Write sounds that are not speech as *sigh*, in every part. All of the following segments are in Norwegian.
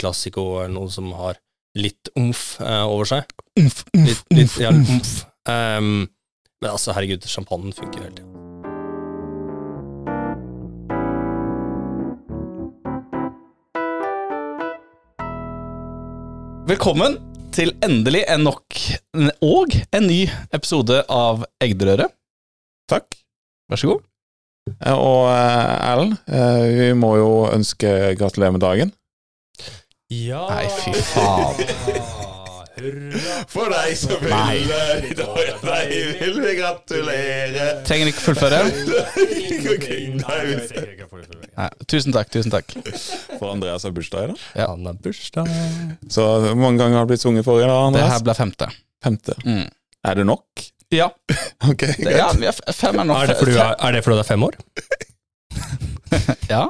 classico eller noe som har litt omf eh, over seg. Umf, Litt, litt ja, omf. Um, men altså, herregud, sjampanjen funker hele tida. Velkommen til endelig en nok og en ny episode av Egderøret. Takk. Vær så god. Eh, Og Erlend, eh, vi må jo ønske gratulerer med dagen. Ja Nei, fy faen. For deg som vil i dag, deg vil vi gratulere. Trenger ikke fullføre. Nei, tusen takk, tusen takk. For Andreas har bursdag i dag. Ja. Han har bursdag Så hvor mange ganger har det blitt sunget forrige da, Andreas? Det her ble femte. Femte. Mm. Er det nok? Ja, *laughs* Ok, greit. ja er er, er det fordi du er fem år? *laughs* *laughs* Ja.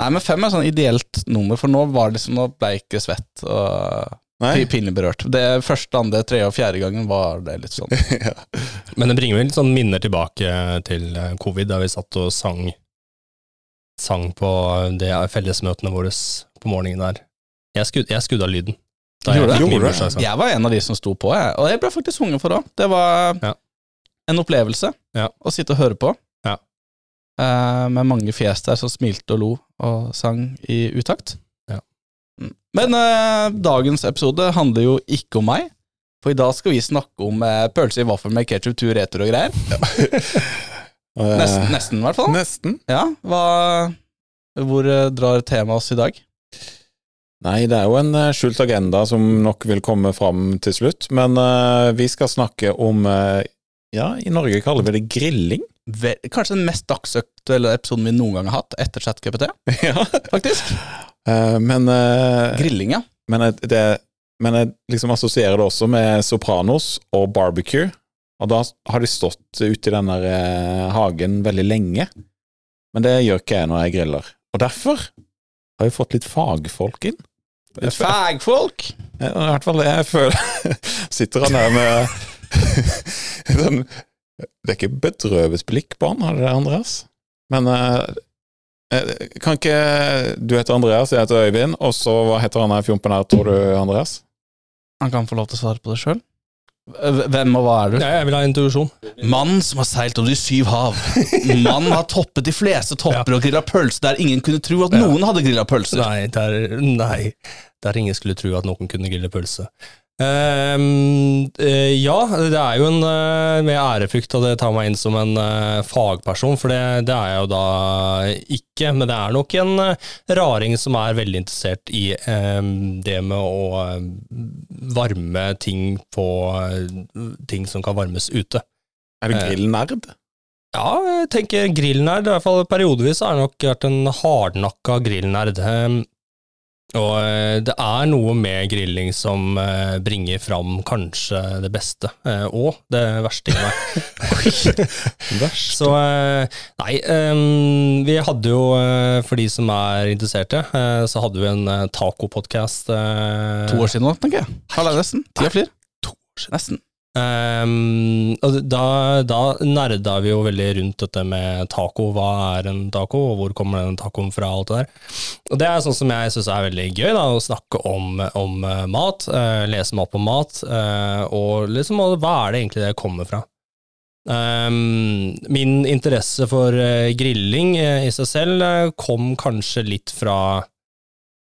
Nei, men fem er sånn ideelt nummer, for nå var det liksom, nå ble jeg ikke svett og Nei? pinlig berørt. Det første, andre, tredje og fjerde gangen var det litt sånn. *laughs* ja. Men det bringer vel litt sånn minner tilbake til eh, covid, da vi satt og sang Sang på de fellesmøtene våre på morgenen der. Jeg, skud, jeg skudde av lyden. Da jeg bursdagssang. Jeg var en av de som sto på, jeg. og jeg ble faktisk sunget for òg. Det var Ja. en opplevelse Ja. å sitte og høre på. Eh, med mange fjes der som smilte og lo og sang i utakt. Ja. Mm. Men eh, dagens episode handler jo ikke om meg. For i dag skal vi snakke om eh, pølse i vaffel med ketsjup, tur, retur og greier. *laughs* Eh, Nesten, nesten i hvert fall. Nesten. Ja, hva, Hvor drar temaet oss i dag? Nei, det er jo en skjult agenda som nok vil komme fram til slutt. Men eh, vi skal snakke om eh, Ja, i Norge kaller vi det grilling. Vel, kanskje den mest dagsaktuelle episoden vi noen gang har hatt etter ChatGPT, *laughs* ja. faktisk. Uh, men uh, Grilling, ja. Men det, men jeg liksom assosierer det også med Sopranos og barbecue. Og da har de stått ute i den der eh, hagen veldig lenge. Men det gjør ikke jeg når jeg griller. Og derfor har vi fått litt fagfolk inn. Fagfolk! I hvert fall det jeg føler. *laughs* Sitter han der med *laughs* sånn Det er ikke bedrøvet blikk på han, har det det, Andreas? Men eh, eh, kan ikke Du heter Andreas, jeg heter Øyvind, og så hva heter han her fjompen her, tror du, Andreas? Han kan få lov til å svare på det sjøl. Hvem og hva er du? Ja, jeg vil ha introduksjon. Mannen som har seilt over de syv hav. Mannen har toppet de fleste topper og grilla pølse der ingen kunne tro at Ja. noen hadde grilla pølser. Nei, der, nei, der ingen skulle tro at noen kunne grille pølse. Ehm, uh, ja, det er jo en uh, med ærefrykt at det tar meg inn som en eh, fagperson, for det, det er jeg jo da ikke. Men det er nok en raring som er veldig interessert i ehm, det med å varme ting på ting som kan varmes ute. Er du grillnerd? Ja, jeg tenker grillnerd. I hvert fall periodevis har jeg nok vært en hardnakka grillnerd. Ehm, Og eh, det er noe med grilling som eh, bringer fram kanskje det beste, eh, og det verste i meg. *laughs* *laughs* Så nei, ehm, vi hadde jo, for de som er interesserte, så hadde vi en tacopodkast. To år siden nå, tenker jeg. Halvveis nesten. Tida flyr. To år siden. Nesten. Um, og da, da nerda vi jo veldig rundt dette med taco. Hva er en taco, og hvor kommer den tacoen fra? alt det der. Og Det er sånn som jeg syns er veldig gøy, da, å snakke om, om eh, mat. Uh, lese meg opp om mat, uh, og liksom hva er det egentlig det kommer fra. Um, min interesse for uh, grilling i seg selv kom kanskje litt fra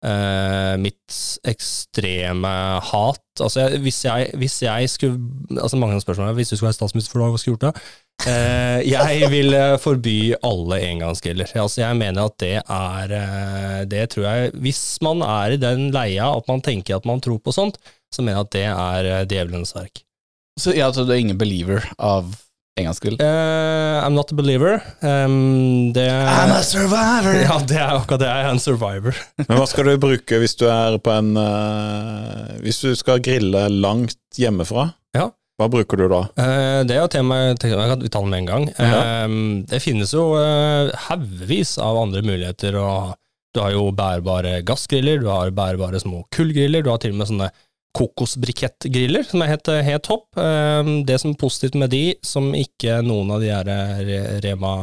eh, mitt ekstreme hat. Altså, jeg, hvis, jeg, hvis jeg skulle Altså, mange spørsmål Hvis du skulle være statsminister for noe, hva skulle du gjort da? Uh, jeg vil eh, forby alle engangsgriller. Altså, jeg mener at det er uh, Det tror jeg Hvis man er i den leia at man tenker at man tror på sånt, så mener jeg at det er djevelens verk. Så ja, så du er ingen believer av engangsgrill? Uh, I'm not a believer. Um, det survivor! *laughs* Ja, det er akkurat det. Jeg er en survivor. *laughs* Men hva skal du bruke hvis du er på en uh, Hvis du skal grille langt hjemmefra? Ja. Hva bruker du da? Uh, det er jo tema jeg kan vi ta det med en gang. Ja. Eh, det finnes jo uh, haugevis av andre muligheter. Og du har jo bærbare gassgriller, du har bærbare små kullgriller, du har til og med sånne kokosbrikettgriller, som er helt, helt topp. Eh, det som er positivt med de, som ikke noen av de her Rema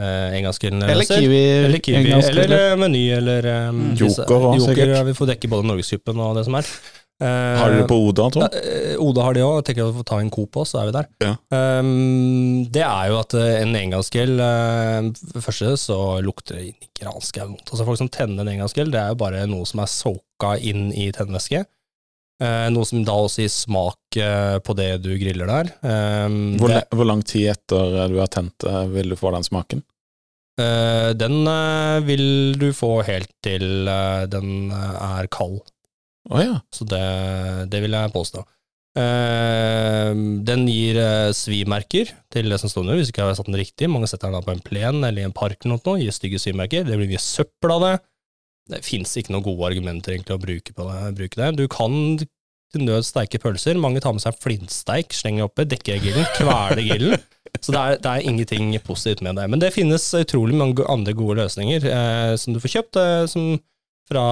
eh, engangsgrillen Eller. Kiwi. Eller Kiwi, eller eh, Meny, eller um. Joker ja, Vi får dekke både Norgesgruppen og det som er. Eh, Har dere på Oda, Tom? eh, Oda har de òg. Tenker at vi får ta en Coop òg, så er vi der. Ja. Um, det er jo at eh, en engangsgrill eh, For det første så lukter det gransk vondt. Altså Folk som tenner en engangsgrill, det er jo bare noe som er soaka inn i tennvæske. Eh, noe som da også gir smak eh, på det du griller der. Eh, Hvor, det, hvor lang tid etter du har tent det, vil du få den smaken? eh, den eh, vil du få helt til eh, den eh, er kald. Oh, ja. Så det, det vil jeg påstå. Eh, den gir eh, svimerker til det som står under, hvis ikke jeg har satt den riktig. Mange setter den da på en plen eller i en park eller noe, gir stygge svimerker. Det blir mye søppel av det. Det fins ikke noen gode argumenter egentlig å bruke, på det, bruke det. Du kan til nød steike pølser. Mange tar med seg flintsteik, slenger oppi, dekker grillen, kveler grillen. Så det er, det er ingenting positivt med det. Men det finnes utrolig mange andre gode løsninger eh, som du får kjøpt, eh, fra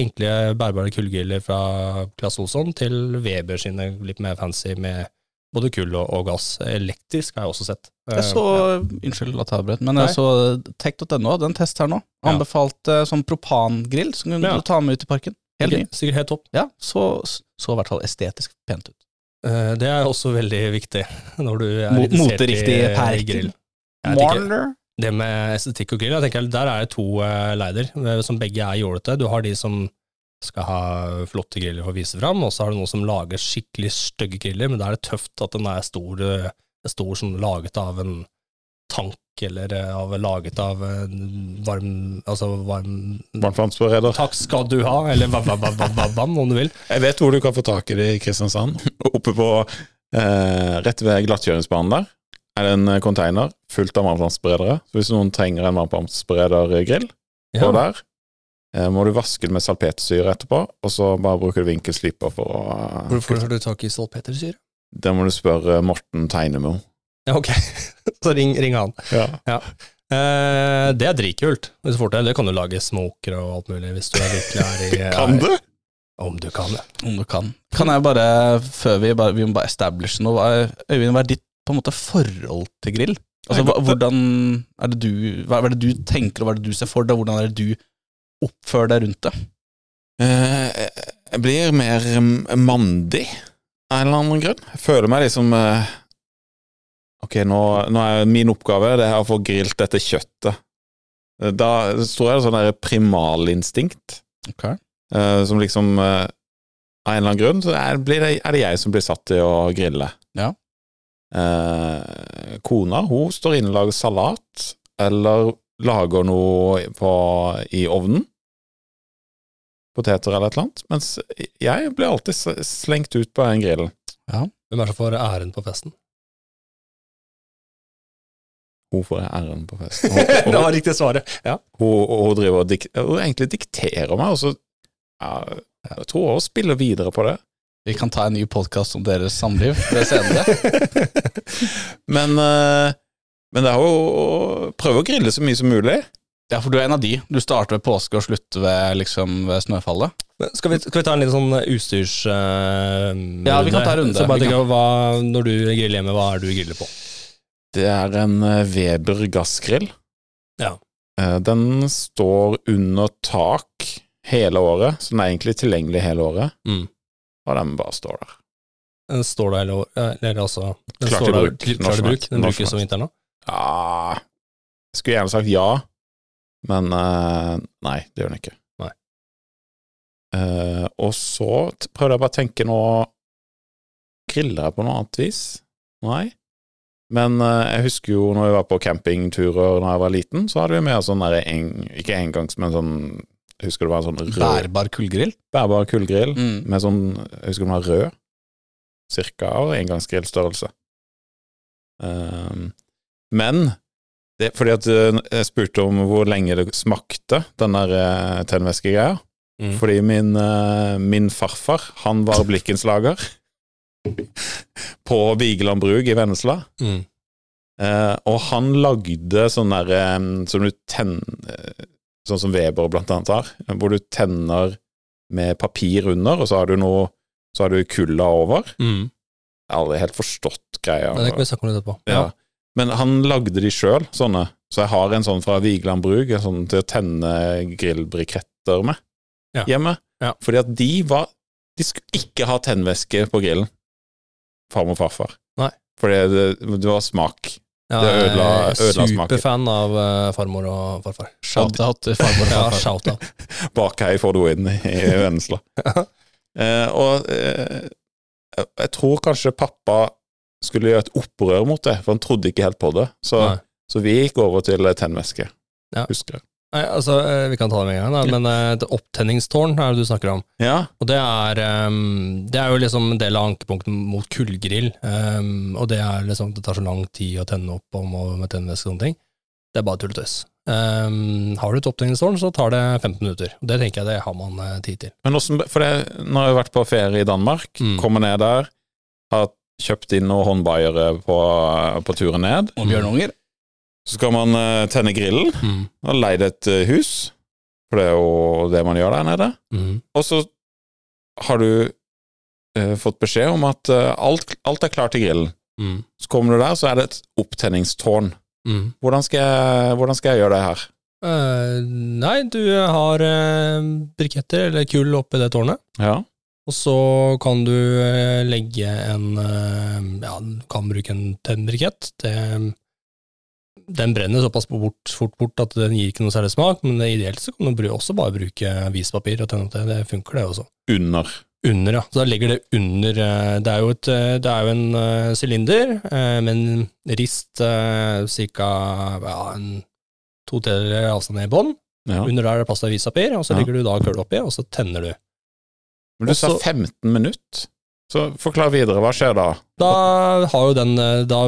enkle bærbare kullgriller fra Claes Olsson til Weber sine litt mer fancy med både kull og, og gass. Elektrisk har jeg også sett. Jeg så, ja. unnskyld at jeg avbrøt, men Nei. jeg så tech.no hadde en test her nå. Ja. Anbefalte sånn propangrill som kunne Ja. du ta med ut i parken. Helt ny. sikkert, helt topp. Ja, så, så i hvert fall estetisk pent ut. Eh, Det er også veldig viktig når du er Mo- moteriktig i perken. grill. Jeg. Marner. Det med estetikk og grill, jeg tenker der er det to eh, leider, eh, som begge er jålete. Du har de som skal ha flotte griller for å vise fram, og så har du noen som lager skikkelig stygge griller, men da er det tøft at den er stor, eh, er stor som laget av en tank, eller eh, av, laget av en varm Altså varm Varmtvannsbereder. Takk skal du ha, eller hva, hva, hva, hva, hva, om du vil. Jeg vet hvor du kan få tak i det i Kristiansand. Oppe på eh, Rett ved glattkjøringsbanen der er det en container fullt av varmtvannsberedere. Så hvis noen trenger en varmtvannsberedergrill på der, eh, må du vaske det med salpetersyre etterpå, og så bare bruker du vinkelsliper for å Hvorfor har du tak i salpetersyre? Det må du spørre Morten Tegnemo. Ja, ok. *laughs* Så ring, ring han. Ja. Eh, det er dritkult. Det kan du lage smoker og alt mulig, hvis du er virkelig er i *laughs* Kan du? Om du kan det. Om du kan. Kan jeg bare, før vi bare, vi må bare establish noe, Øyvind, hva er ditt på en måte forhold til grill? Altså, hva, hvordan er det du Hva er det du tenker, og hva er det du ser for deg? Hvordan er det du oppfører deg rundt det? Eh, jeg blir mer mandig av en eller annen grunn. Jeg føler meg liksom eh, Ok, nå, nå er min oppgave det er å få grilt dette kjøttet. Eh, Da tror jeg det er sånn der primalinstinkt Ok. eh, som liksom Av en eller annen grunn så er, blir det, det jeg som blir satt til å grille. Ja. Kona hun står inne og lager salat, eller lager noe på, i ovnen. Poteter eller et eller annet. Mens jeg blir alltid slengt ut på en grill. Ja. Hvem er det som får æren på festen? Hun får æren på festen. *laughs* det Hun, var riktig svaret. Ja. hun, hun driver og dik, hun egentlig dikterer meg, og så ja, Jeg tror hun spiller videre på det. Vi kan ta en ny podkast om deres samliv ved senere. *laughs* Men, eh, men det er jo å prøve å grille så mye som mulig. Ja, for du er en av de. Du starter ved påske og slutter ved, liksom, ved snøfallet. Men Skal vi, skal vi ta en liten sånn utstyrs... eh, Ja, vi kan ta en runde. Så bare Vi tenk, hva, Når du griller hjemme, hva er det du griller på? Det er en eh, Weber gassgrill. Ja. Eh, Den står under tak hele året, så den er egentlig tilgjengelig hele året. Mm. Og den bare står der. Den står der, eller, eller altså den Klar står til der, bruk. Klar Når til bruk. helst. Den Når brukes som om vinteren nå? Ja Jeg skulle gjerne sagt ja, men eh, nei, det gjør den ikke. Nei. Eh, og så prøvde jeg bare å tenke nå Griller jeg på noe annet vis? Nei. Men eh, jeg husker jo når vi var på campingturer da jeg var liten, så hadde vi med sånn derre ikke engangs, men sånn Jeg husker det var en sånn rød Bærbar kullgrill. bærbar kullgrill Mm. med sånn Jeg husker den var rød. Cirka og engangsgrillstørrelse. Um, men det, fordi at uh, jeg spurte om hvor lenge det smakte, den der uh, tennvæskegreia. Mm. Fordi min, uh, min farfar, han var blikkenslager på Vigeland bruk i Vennesla. Mm. Eh, og han lagde sånn der eh, som du tenner Sånn som Weber blant annet har, hvor du tenner med papir under, og så har du noe Så har du kulda over. Mm. Jeg har aldri helt forstått greia. Men det kan vi snakke om litt etterpå. ja. Men han lagde de sjøl, sånne. Så jeg har en sånn fra Vigeland bruk, en sånn til å tenne grillbriketter med Ja. hjemme. Ja. Fordi at de var De skulle ikke ha tennvæske på grillen, farmor og farfar. Nei. Fordi det, det var smak. Ja, Det ødela- ødela smaken. Superfan av uh, farmor og farfar. Shout-out til farmor og *laughs* Ja, farfar. shout-out. *laughs* Bakhei får du inn i, i Vennesla. *laughs* uh, og eh, jeg- jeg tror kanskje pappa skulle gjøre et opprør mot det, for han trodde ikke helt på det. Så, så vi gikk over til tennvæske, Ja. husker jeg. Nei, altså, eh, vi kan ta det med en gang, da. men eh, et opptenningstårn er det du snakker om. Ja, Og det er, um, det er jo liksom en del av ankepunktet mot kullgrill, Um, og det er liksom det tar så lang tid å tenne opp om og med tennvæske og sånne ting. Det er bare tull og tøys. Um, har du et opptenningstårn, så tar det 15 minutter. Og det tenker jeg det har man eh, tid til. Men også, for det, Når jeg har vært på ferie i Danmark, Mm. kommer ned der, har kjøpt inn noen håndbaiere på, på turen ned. Og bjørnunger. Så skal man eh, tenne grillen, og leide et eh, hus, for det er jo det man gjør der nede. Mm. Og så har du eh, fått beskjed om at eh, alt, alt er klart til grillen. Mm. Så kommer du der, så er det et opptenningstårn. Mm. Hvordan skal jeg, hvordan skal jeg gjøre det her? Uh, nei, du har uh, briketter eller kull oppi det tårnet. Ja. Og så kan du eh, legge en eh, Ja, du kan bruke en tennbrikett. Den brenner såpass bort, fort bort at den gir ikke noe særlig smak, men ideelt så kan du også bare bruke avispapir og tenne opp det. Det funker, det også. Under. Under, ja. Så da legger det under eh, Det er jo, et, det er jo en sylinder med en rist ca. Ja, to tredjedeler avstand ned i bånn. Ja. Under der er det plass til avispapir, og så Ja. legger du da kølla oppi, og så tenner du. Men du sa 15 minutter. Så forklar videre, hva skjer da? Da har jo den eh, Da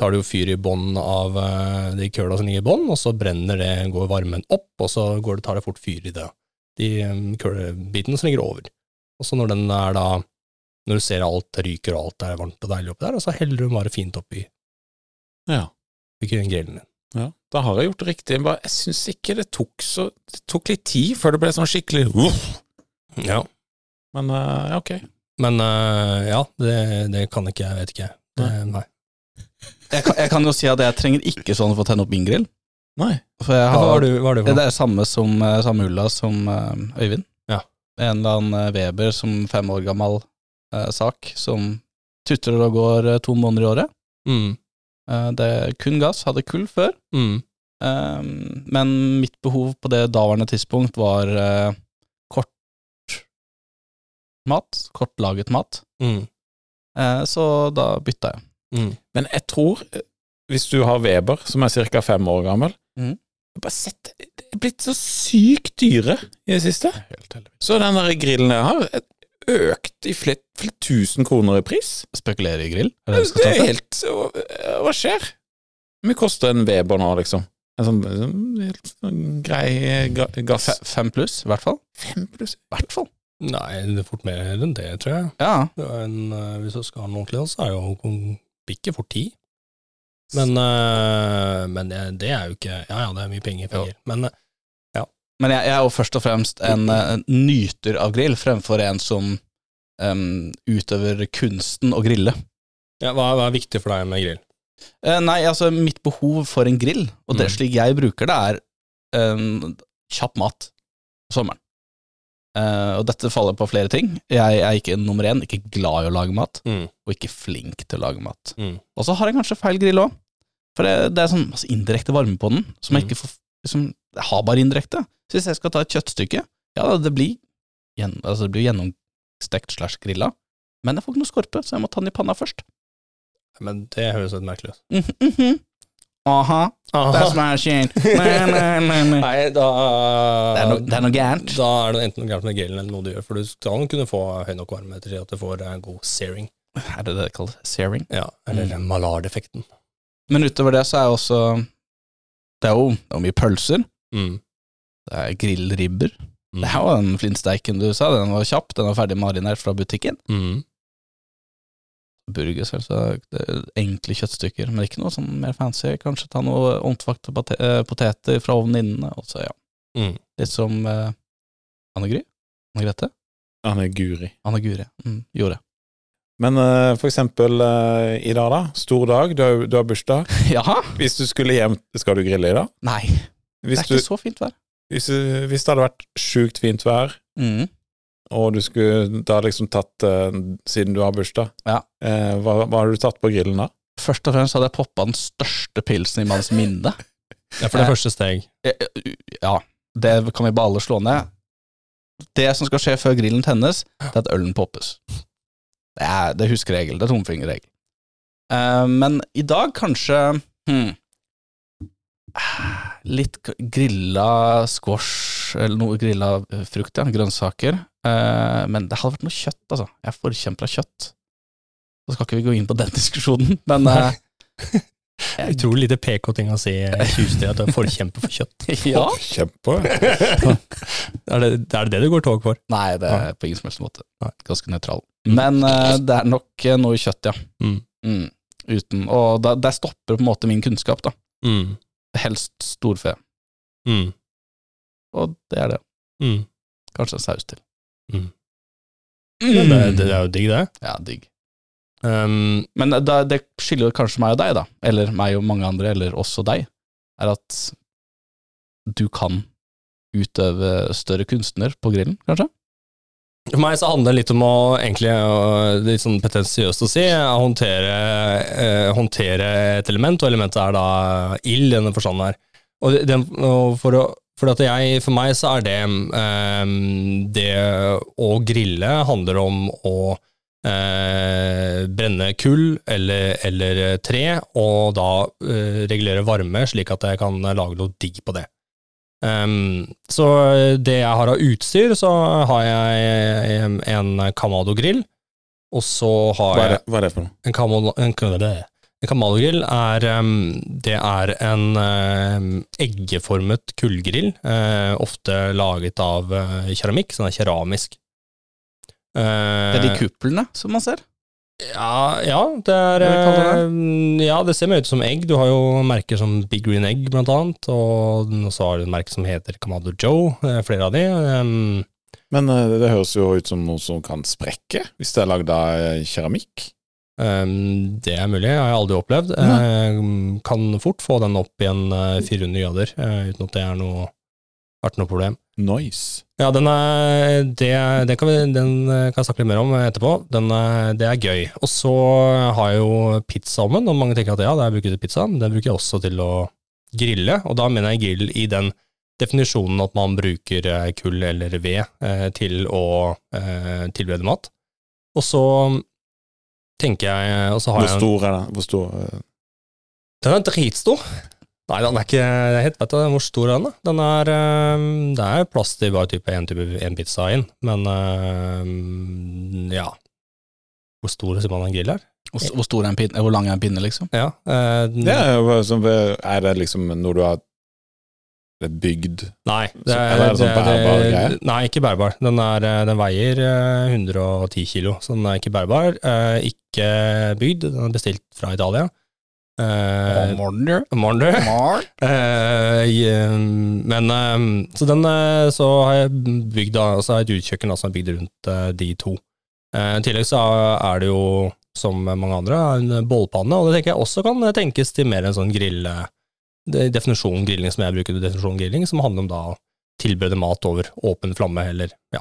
tar du jo fyr i bånn av eh, de køla som ligger i bånn, og så brenner det, går varmen opp, og så går det, tar det fort fyr i det. De eh, kølebitene som ligger over. Og så når den er da Når du ser alt ryker og alt er varmt og deilig oppi der, og så heller du bare fint oppi Ja. grillen din. ja. Da har jeg gjort det riktig. Jeg syns ikke det tok så Det tok litt tid før det ble sånn skikkelig uff. Ja. Men eh, ja, ok. Men eh, ja, det, det kan ikke jeg, vet ikke jeg. Det, nei. Jeg kan, jeg kan jo si at jeg trenger ikke sånn for å tenne opp min grill. Nei. For jeg Hva har, har du, hva er du det for Det er samme som eh, samme ulla som Øyvind. Ja. En eller annen Weber som fem år gammel eh, sak, som tutrer og går to måneder i året. Mm, Eh, det er kun gass, hadde kull før. mm, Eh, men mitt behov på det daværende tidspunkt var mat, kortlaget mat. mm, Eh, så da bytta jeg. mm. Men jeg tror, eh, hvis du har Weber, som er ca. fem år gammel mm. bare sett, Det er blitt så sykt dyre i det siste. Helt. Så den der grillen jeg har, er økt i flere, tusen kroner i pris. Spekulere i grill? Er det det Det er helt så- Hva skjer? Hvor mye koster en Weber nå, liksom? En sånn, sånn helt sånn grei ga- gass Fem pluss, i hvert fall. Fem pluss I hvert fall. Nei, det er fort mer enn det, tror jeg. Ja. Det er en, eh, hvis du skal ha den ordentlig, så er jo Hongkong ikke fort ti. Men, uh, men det, det er jo ikke Ja ja, det er mye penger. penger. Men ja. Men jeg, jeg er jo først og fremst en, uh, nyter av grill, fremfor en som um, utøver kunsten å grille. ja, hva, hva er viktig for deg med grill? Uh, nei, altså, mitt behov for en grill, og det Mm. slik jeg bruker det, er um, kjapp mat på sommeren. Eh, og dette faller på flere ting. Jeg er ikke nummer én, ikke glad i å lage mat, Mm. og ikke flink til å lage mat. Mm. Og så har jeg kanskje feil grill òg, for det, det er sånn masse indirekte varme på den, som jeg Mm. ikke får liksom, Jeg har bare indirekte. Så hvis jeg skal ta et kjøttstykke, ja, det blir, gjen, altså, det blir gjennomstekt slash grilla, men jeg får ikke noe skorpe, så jeg må ta den i panna først. Men det høres litt merkelig ut. Mhm, mhm. Aha, that's my shit. Nei, nei, da Det er, no, det er noe gærent. Da er det enten noe gærent med gelen eller noe du gjør, for du skal kunne få høy nok varme til at du får en god searing. Er det det det kalles? Searing? Ja, eller Mm. Maillard-effekten. Men utover det så er også Det er jo, det er mye pølser. Mm. Det er grillribber. Mm. Det er jo den flintsteiken du sa, den var kjapp, den var ferdig marinert fra butikken. Mm. Burger, selvsagt. Enkle kjøttstykker, men ikke noe sånn mer fancy. Kanskje ta noe omtvakte eh, poteter fra ovnen inne. Også, ja. Mm. Litt som eh, Anne Gry? Anne Grete? Er Guri. Anne Guri mm, gjorde. Men uh, for eksempel uh, i dag, da. Stor dag, du har, du har bursdag. *laughs* ja. Hvis du skulle hjem Skal du grille i dag? Nei, det er du, ikke så fint vær. hvis, hvis det hadde vært sjukt fint vær, Mm. Og du skulle da liksom tatt eh, Siden du har bursdag, Ja. eh, hva, hva har du tatt på grillen da? Først og fremst hadde jeg poppa den største pilsen i manns minne. *laughs* Det er for det første steg. Eh, Ja, det kan vi bare alle slå ned. Det som skal skje før grillen tennes, det er at ølen poppes. Det er, det er huskeregel. Det er tomfingerregel. Eh, men i dag kanskje hmm, Litt g- grilla squash, eller noe grilla eh, frukt, ja. Grønnsaker. Eh, men det hadde vært noe kjøtt, altså. Jeg er forkjemper av kjøtt. Så skal ikke vi gå inn på den *laughs* diskusjonen, men eh, *laughs* Utrolig lite PK-ting å si *laughs* i 20 at du er forkjemper for kjøtt. ja. Forkjemper? Er det, er det det du går tog for? Nei, det er på ingen som helst måte. Ganske nøytral. Mm. Men eh, det er nok eh, noe kjøtt, ja. Mm. Mm. Uten, og da, der stopper på en måte min kunnskap, da. Mm. Helst storfe. Mm. Og det er det. Mm. Kanskje en saus til. Mm. Men Det, det er jo digg, det. Ja, digg. Um, Men det, det skiller kanskje meg og deg, da, eller meg og mange andre, eller også deg, er at du kan utøve større kunstner på grillen, kanskje? For meg så handler det litt om å egentlig, litt sånn pretensiøst å si, håndtere, eh, håndtere et element, og elementet er da ild i denne forstanden her. Og, den, og for, å, for, jeg, for meg så er det um, Det å grille handler om å uh, brenne kull eller, eller tre, og da uh, regulere varme, slik at jeg kan lage noe digg på det. Um, så det jeg har av utstyr, så har jeg en Kamado-grill, og så har Hva jeg hva er det for noe? en Kamado, en, en Kamado-grill er, det er en eggeformet kullgrill, eh, ofte laget av keramikk, keramikk, sånn er keramisk. Det er de Eh, kuplene som man ser. ja, ja, det er det? eh, Ja, det ser mer ut som egg. Du har jo merker som Big Green Egg, blant annet, og så har du et merke som heter Kamado Joe, eh, flere av de. Men eh, det høres jo ut som noe som kan sprekke, hvis det er lagd av eh, keramikk. Um, det er mulig, jeg har jeg aldri opplevd. Um, kan fort få den opp i en eh, 400 grader, eh, uten at det er noe, vært noe problem. Nice. Ja, den, er, det, den, kan vi, den eh, kan jeg snakke litt mer om etterpå. Den, er- det er gøy. Og så har jeg jo pizzaovnen, og mange tenker at ja, det er bruker til pizza. Den bruker jeg også til å grille, og da mener jeg grill i den definisjonen at man bruker kull eller ved til å tilberede mat. Og så tenker jeg Og så har Hvor jeg en stor er den? Hvor stor eh, Den er dritstor. Nei, den er ikke jeg vet, vet du hvor stor den er. Den er eh, Det er plass til bare type én type en pizza inn, men eh, ja. Hvor stor sier man en grill er? Hvor, stor er en pinne, hvor lang er en pinne, liksom? Ja. eh, den- er, som, er det liksom når du har det er bygd Nei, Så- eller er det sånn bærbar greie? Nei, ikke bærbar. Den, er, eh, den veier eh, 110 kilo, så den er ikke bærbar. Eh, ikke bygd, den er bestilt fra Italia. Eh, Morner. morgen, du. Eh, men eh, Så den eh, så har jeg bygd da, så har jeg et utkjøkken som er bygd rundt eh, de to. Eh, I tillegg så er det jo, som mange andre, en bålpanne, og det tenker jeg også kan tenkes til mer en sånn grill... definisjonen grilling som jeg bruker, definisjonen grilling, som handler om da tilberede mat over åpen flamme, eller ja.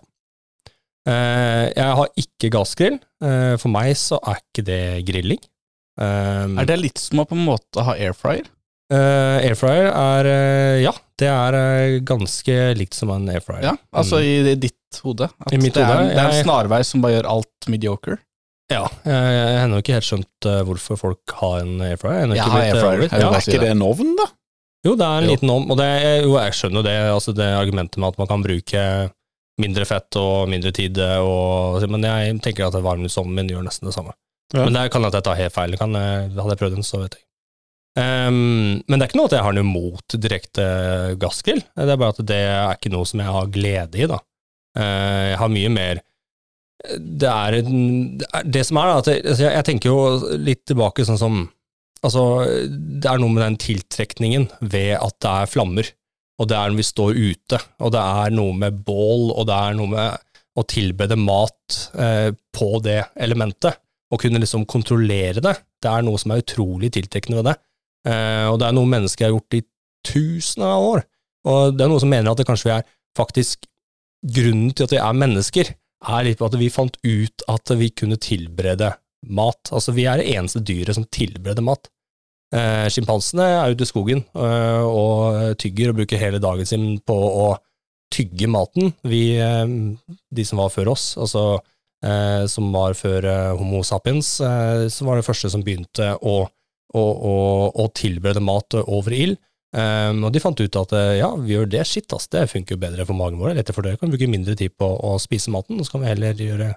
Eh, jeg har ikke gassgrill. Eh, for meg så er ikke det grilling. Eh, Er det litt som å på en måte ha air fryer? Eh, airfryer er Ja, det er ganske likt som en airfryer. Ja, altså Mm. i, i ditt hode. At I mitt det, er, hode, det er en snarvei som bare gjør alt mediocre. Ja, jeg, jeg har ennå ikke helt skjønt eh, hvorfor folk har en airfryer. Jeg Jeg har eh, airfryer, Ja. Er ikke det. en ovn, da? Jo, det er en Jo. liten ovn. og det, jo, jeg skjønner det, altså det argumentet med at man kan bruke mindre fett og mindre tid, eh, og, men jeg tenker at varmluftsovnen min gjør nesten det samme. Ja. Men det kan at jeg tar helt feil, kan, jeg- hadde jeg prøvd den, så vet jeg. Um, men det er ikke noe at jeg har noe mot direkte gassgrill, det er bare at det er ikke noe som jeg har glede i, da. Uh, jeg har mye mer det er, det som er, da, at altså, jeg, jeg tenker jo litt tilbake sånn som Altså, det er noe med den tiltrekningen ved at det er flammer, og det er når vi står ute, og det er noe med bål, og det er noe med å tilbede mat eh, på det elementet, og kunne liksom kontrollere det, det er noe som er utrolig tiltrekkende ved det. Eh, og det er noe mennesker har gjort i tusener av år. Og det er noe som mener at det kanskje vi er faktisk Grunnen til at vi er mennesker, er litt på at vi fant ut at vi kunne tilberede mat. Altså, vi er det eneste dyret som tilbereder mat. Eh, Sjimpansene er ute i skogen eh, og tygger og bruker hele dagen sin på å tygge maten. Vi, eh, de som var før oss, altså eh, som var før eh, Homo sapiens, eh, som var det første som begynte å, å, å, å tilberede mat over ild. Um, og de fant ut at eh, ja, vi gjør det, shit ass, det funker jo bedre for magen vår, lettere for det, kan vi bruke mindre tid på å spise maten, og så kan vi heller gjøre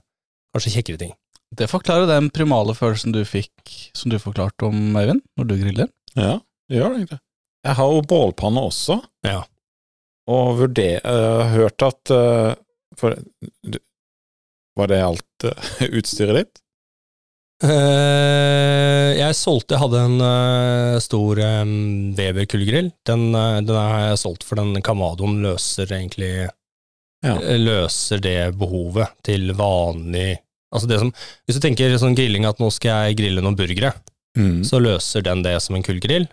kanskje kjekkere ting. Det forklarer den primale følelsen du fikk, som du forklarte om, Øyvind, når du griller. Ja, det gjør det egentlig. Jeg har jo bålpanne også, Ja. og vurder, uh, hørt at uh, For du- Var det alt uh, *laughs* utstyret ditt? Eh, jeg solgte, jeg hadde en eh, stor Weber kullgrill. Den, eh, den har jeg solgt, for den Kamadoen løser egentlig Ja. Løser det behovet til vanlig Altså det som Hvis du tenker sånn grilling at nå skal jeg grille noen burgere, Mm. så løser den det som en kullgrill.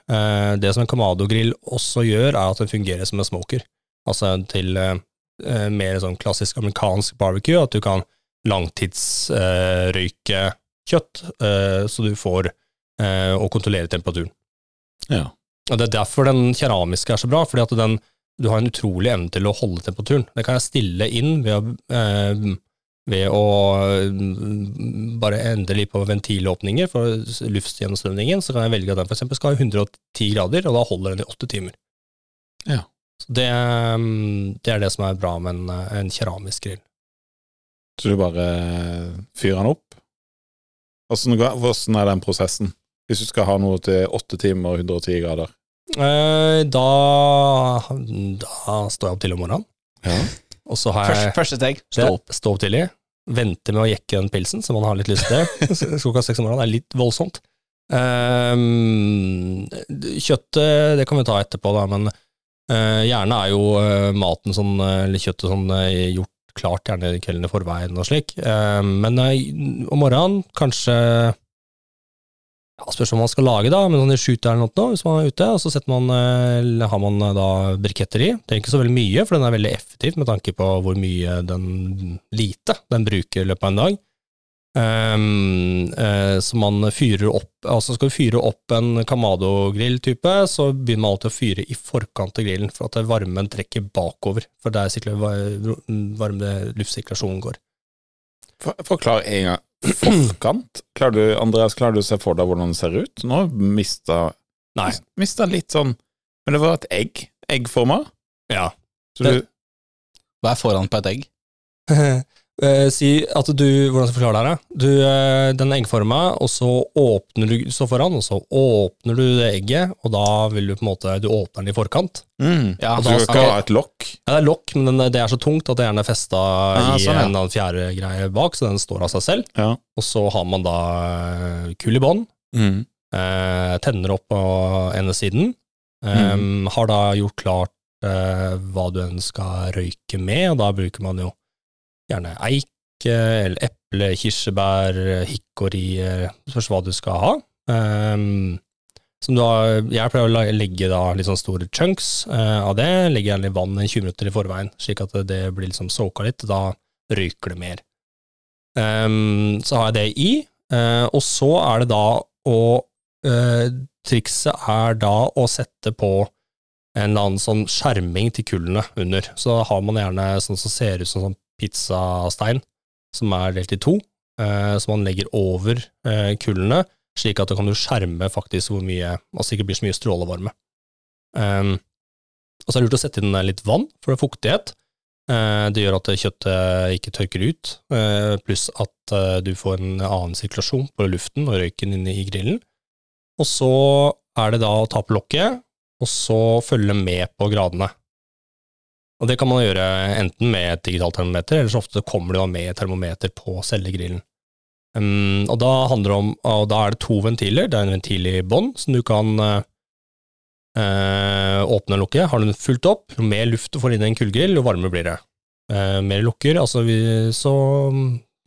Det som en Kamado-grill også gjør, er at den fungerer som en smoker. Altså til mer sånn klassisk amerikansk barbecue, at du kan langtidsrøyke kjøtt, eh, så du får eh, å kontrollere temperaturen. Ja. Og Det er derfor den keramiske er så bra, fordi at den, du har en utrolig evne til å holde temperaturen. Det kan jeg stille inn ved å, eh, ved å bare endre litt på ventilåpninger for luftgjennomstrømningen, så kan jeg velge at den eksempel skal ha 110 grader, og da holder den i åtte timer. Ja. Så det, mm, det er det som er bra med en, en keramisk grill. Så du bare fyrer den opp? Hvordan, hvordan er den prosessen? Hvis du skal ha noe til 8 timer og 110 grader? Eh, da, da står jeg opp til om morgenen, Ja. og så har Første, jeg første steg, stå opp. Stå opp tidlig, vente med å jekke den pilsen, så man har litt lyst til det. *laughs* Klokka seks om morgenen er litt voldsomt. Um, kjøttet, det kan vi ta etterpå, da, men uh, gjerne er jo uh, maten sånn, eller kjøttet sånn uh, gjort klart gjerne kvelden i forveien og slik. Ehm, men eh, om morgenen kanskje ja, Spørs hva man skal lage, da, men sånn i shooter eller noe, hvis man er ute, og så man, eh, har man eh, da briketter i. Det er ikke så veldig mye, for den er veldig effektiv med tanke på hvor mye den lite den bruker i løpet av en dag. Ehm, uh, så man fyrer opp Altså skal du fyre opp en Kamado-grill-type, så begynner man alltid å fyre i forkant av grillen, for at varmen trekker bakover. For der sirkuler- va- varme luftsirkulasjonen går. For, forklar en gang. Forkant? Klarer du, Andreas, klarer du å se for deg hvordan det ser ut? Nå mista Nei. Mista litt sånn Men det var et egg. Eggforma. Ja. Så du Hva er foran på et egg? *laughs* Eh, si at du Hvordan skal jeg forklare det? Du, uh, den er eggforma, og så åpner du så foran, og så åpner du det egget, og da vil du på en måte Du åpner den i forkant. mm. Ja, Så da du skal- ikke ha et lokk? Ja, det er lokk, men den, det er så tungt at det gjerne er festa ja, i sånn, ja. en annen fjerde greie bak, så den står av seg selv. Ja. Og så har man da eh, kull i bånn, Mm. uh, tenner opp på ene siden, eh, har da gjort klart hva du ønsker røyke med, og da bruker man jo gjerne eik eh, eller eple, kirsebær, eh, spørs hva du skal ha. Um, du har, jeg pleier å legge da litt sånn store chunks uh, av det, legge gjerne vann en 20 minutter i forveien, slik at det blir liksom soaka litt, da røyker det mer. Um, så har jeg det i, Uh, og så er det da å uh, Trikset er da å sette på en eller annen sånn skjerming til kullene under. Så da har man gjerne sånn som ser ut som sånn pizzastein, som er delt i to, eh, som man legger over eh, kullene, slik at da kan du skjerme faktisk hvor mye, altså ikke blir så mye strålevarme. Um, og så er det lurt å sette inn litt vann for det er fuktighet. Eh, det gjør at kjøttet ikke tørker ut, eh, pluss at eh, du får en annen sirkulasjon på luften og røyken inne i grillen. Og så er det da å ta på lokket, og så følge med på gradene. Og det kan man gjøre enten med et digitalt termometer, eller så ofte kommer det med et termometer på selve grillen. Um, og da om, og da er det to ventiler, det er en ventil i bånn, som du kan uh, åpne og lukke. Har den fullt opp, jo mer luft du får inn i en kullgrill, jo varmere blir det. Uh, mer lukker, altså vi, så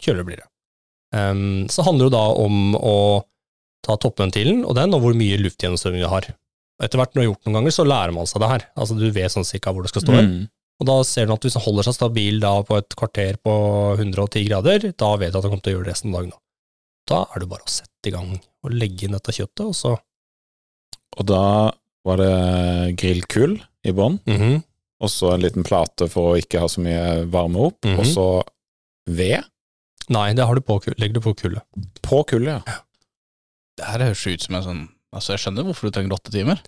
kjøligere blir det. Um, så handler det da om å ta toppventilen og den, og hvor mye luftgjennomstrømning du har. Etter hvert når du har gjort noen ganger, så lærer man seg det her. Altså Du vet sånn cirka hvor det skal stå. Mm. Og da ser du at hvis den holder seg stabil da på et kvarter på 110 grader, da vet du at den kommer til å gjøre det resten av dagen. Da, da er det bare å sette i gang og legge inn dette kjøttet, og så Og da var det grillkull i bånn, Mhm. og så en liten plate for å ikke ha så mye varme opp, Mhm. og så ved Nei, det har du på, legger du på kullet. på kullet, ja. Det her høres ut som en sånn Altså, jeg skjønner hvorfor du trenger åtte timer.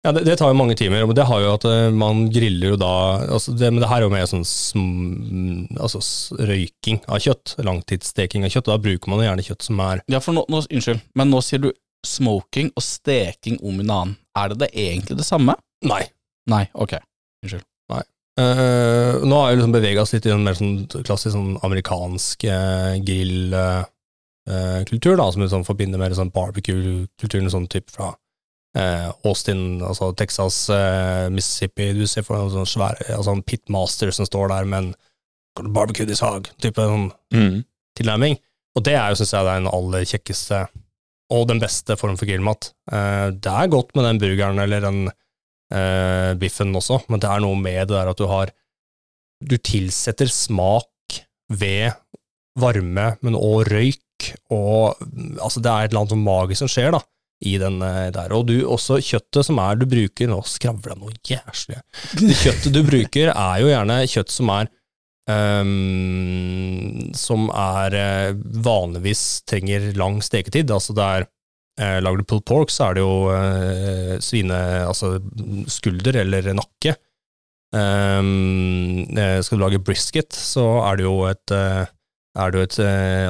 Ja, det, det tar jo mange timer, og det har jo at eh, man griller jo da altså det, Men det her er jo mer sånn sm, altså røyking av kjøtt, langtidssteking av kjøtt. og Da bruker man jo gjerne kjøtt som er Ja, for nå, nå, Unnskyld, men nå sier du smoking og steking om en annen. Er det det egentlig det samme? Nei. Nei, ok. Unnskyld. Nei. Uh, nå har jeg liksom bevega oss litt i en mer sånn klassisk sånn amerikansk uh, grillkultur, da, som liksom forbinder med sånn barbecue-kulturen, sånn type fra eh, Austin, altså Texas, eh, Mississippi. Du ser for deg sånn altså en pitmaster som står der med en barbecue this hog, type sånn Mm. tilnærming. Og det er jo, syns jeg, det er den aller kjekkeste og den beste form for grillmat. Eh, det er godt med den burgeren eller den eh, biffen også, men det er noe med det der at du har Du tilsetter smak ved varme, men òg røyk, og altså det er et eller annet sånn magisk som skjer, da. I den eh, der. Og du, også kjøttet som er du bruker Nå skravler jeg noe jæslig. Det kjøttet du bruker, er jo gjerne kjøtt som er um, som er eh, vanligvis trenger lang steketid. Altså det er uh, Lager du pulled pork, så er det jo uh, svine... Altså skulder eller nakke. Um, skal du lage brisket, så er det jo et uh, er det jo et,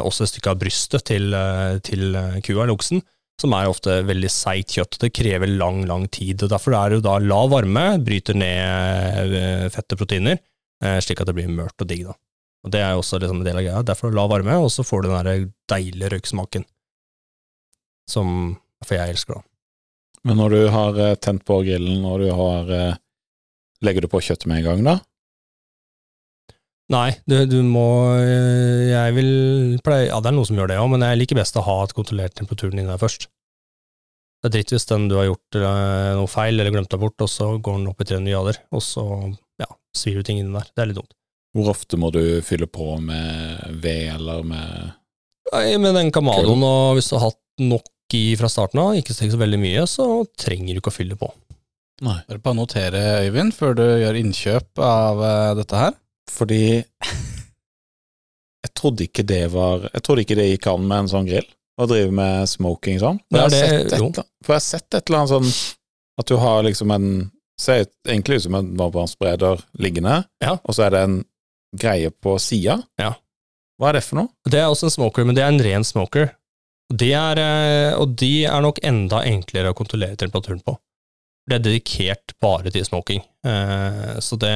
også et stykke av brystet til, til kua eller oksen, som er ofte veldig seigt kjøtt. Det krever lang, lang tid. og Derfor er det jo da lav varme, bryter ned eh, fette proteiner, eh, slik at det blir mørt og digg. da. Og Det er jo også liksom en del av greia. Derfor er lav varme, og så får du den der deilige røyksmaken, som for jeg elsker, da. Men når du har eh, tent på grillen, og du har Legger du på kjøttet med en gang, da? Nei, du, du må øh, Jeg vil pleie Ja, det er noen som gjør det òg, men jeg liker best å ha et kontrollert temperaturen inni der først. Det er dritt hvis den du har gjort øh, noe feil eller glemt deg bort, og så går den opp i 300 grader, og så ja, svir du ting inni der. Det er litt dumt. Hvor ofte må du fylle på med ved eller med Nei, Med den Kamadoen, og hvis du har hatt nok i fra starten av, ikke så veldig mye, så trenger du ikke å fylle på. Nei. Bare bare notere, Øyvind, før du gjør innkjøp av eh, dette her. Fordi jeg trodde ikke det var Jeg trodde ikke det gikk an med en sånn grill, å drive med smoking sånn. For, jeg, har sett et, for jeg har sett et eller annet sånn at du har liksom en Ser egentlig ut som en varmtvannsbereder liggende, Ja. og så er det en greie på sida. Ja. Hva er det for noe? Det er også en smoker, men det er en ren smoker. De er, øh, og de er nok enda enklere å kontrollere temperaturen på. Det er dedikert bare til smoking. Eh, så det,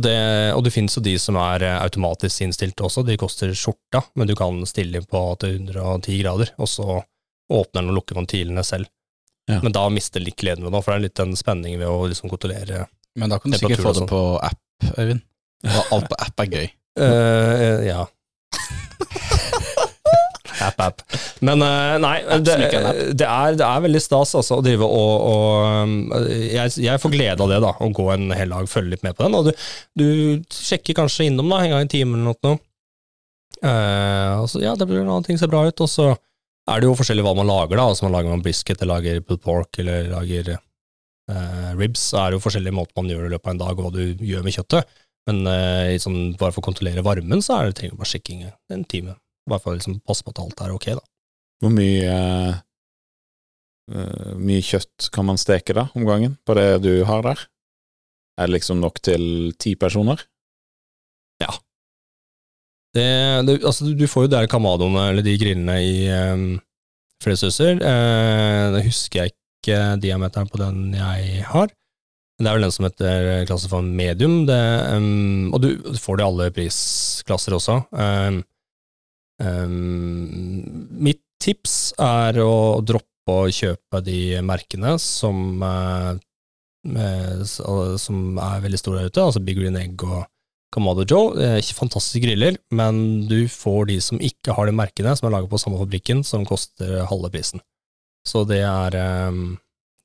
det, og det finnes jo de som er eh, automatisk innstilt også, de koster skjorta, men du kan stille på til 110 grader, og så åpner den og lukker ventilene selv. Ja. Men da mister litt gleden ved det, for det er litt den spenningen ved å liksom kontrollere Men da kan du sikkert få det på app, Øyvind. Og alt på app er gøy. Uh, ja. App, app. Men eh, nei, det, det, er, det er veldig stas altså, å drive og, og um, jeg, jeg får glede av det, da, å gå en hel dag, følge litt med på den. Og du, du sjekker kanskje innom da, en gang i timen eller noe. Uh, og så, ja, det blir noen ting ser bra ut, og så er det jo forskjellig hva man lager, da. Altså man lager man brisket, eller lager pulled pork, eller lager uh, ribs. Så er det jo forskjellige måter man gjør det i løpet av en dag, og hva du gjør med kjøttet. Men uh, liksom, bare for å kontrollere varmen, så er det trenger bare sjekking en time. Bare for å liksom, passe på at alt er ok, da. Hvor mye eh, eh, mye kjøtt kan man steke da, om gangen, på det du har der? Er det liksom nok til ti personer? Det, det, altså, du, får jo de kamadoene, eller de grillene, i um, fredshusser. Uh, det husker jeg ikke diameteren på den jeg har. Det er vel den som heter klasse for medium. Det, um, og du, du får det i alle prisklasser også. Um, um, mitt tips er å droppe å kjøpe de merkene som, uh, med, som er veldig store der ute, altså Big Green Egg og Kamado Joe. Eh, ikke fantastiske griller, men du får de som ikke har de merkene, som er laget på samme fabrikken, som koster halve prisen. Så det er eh,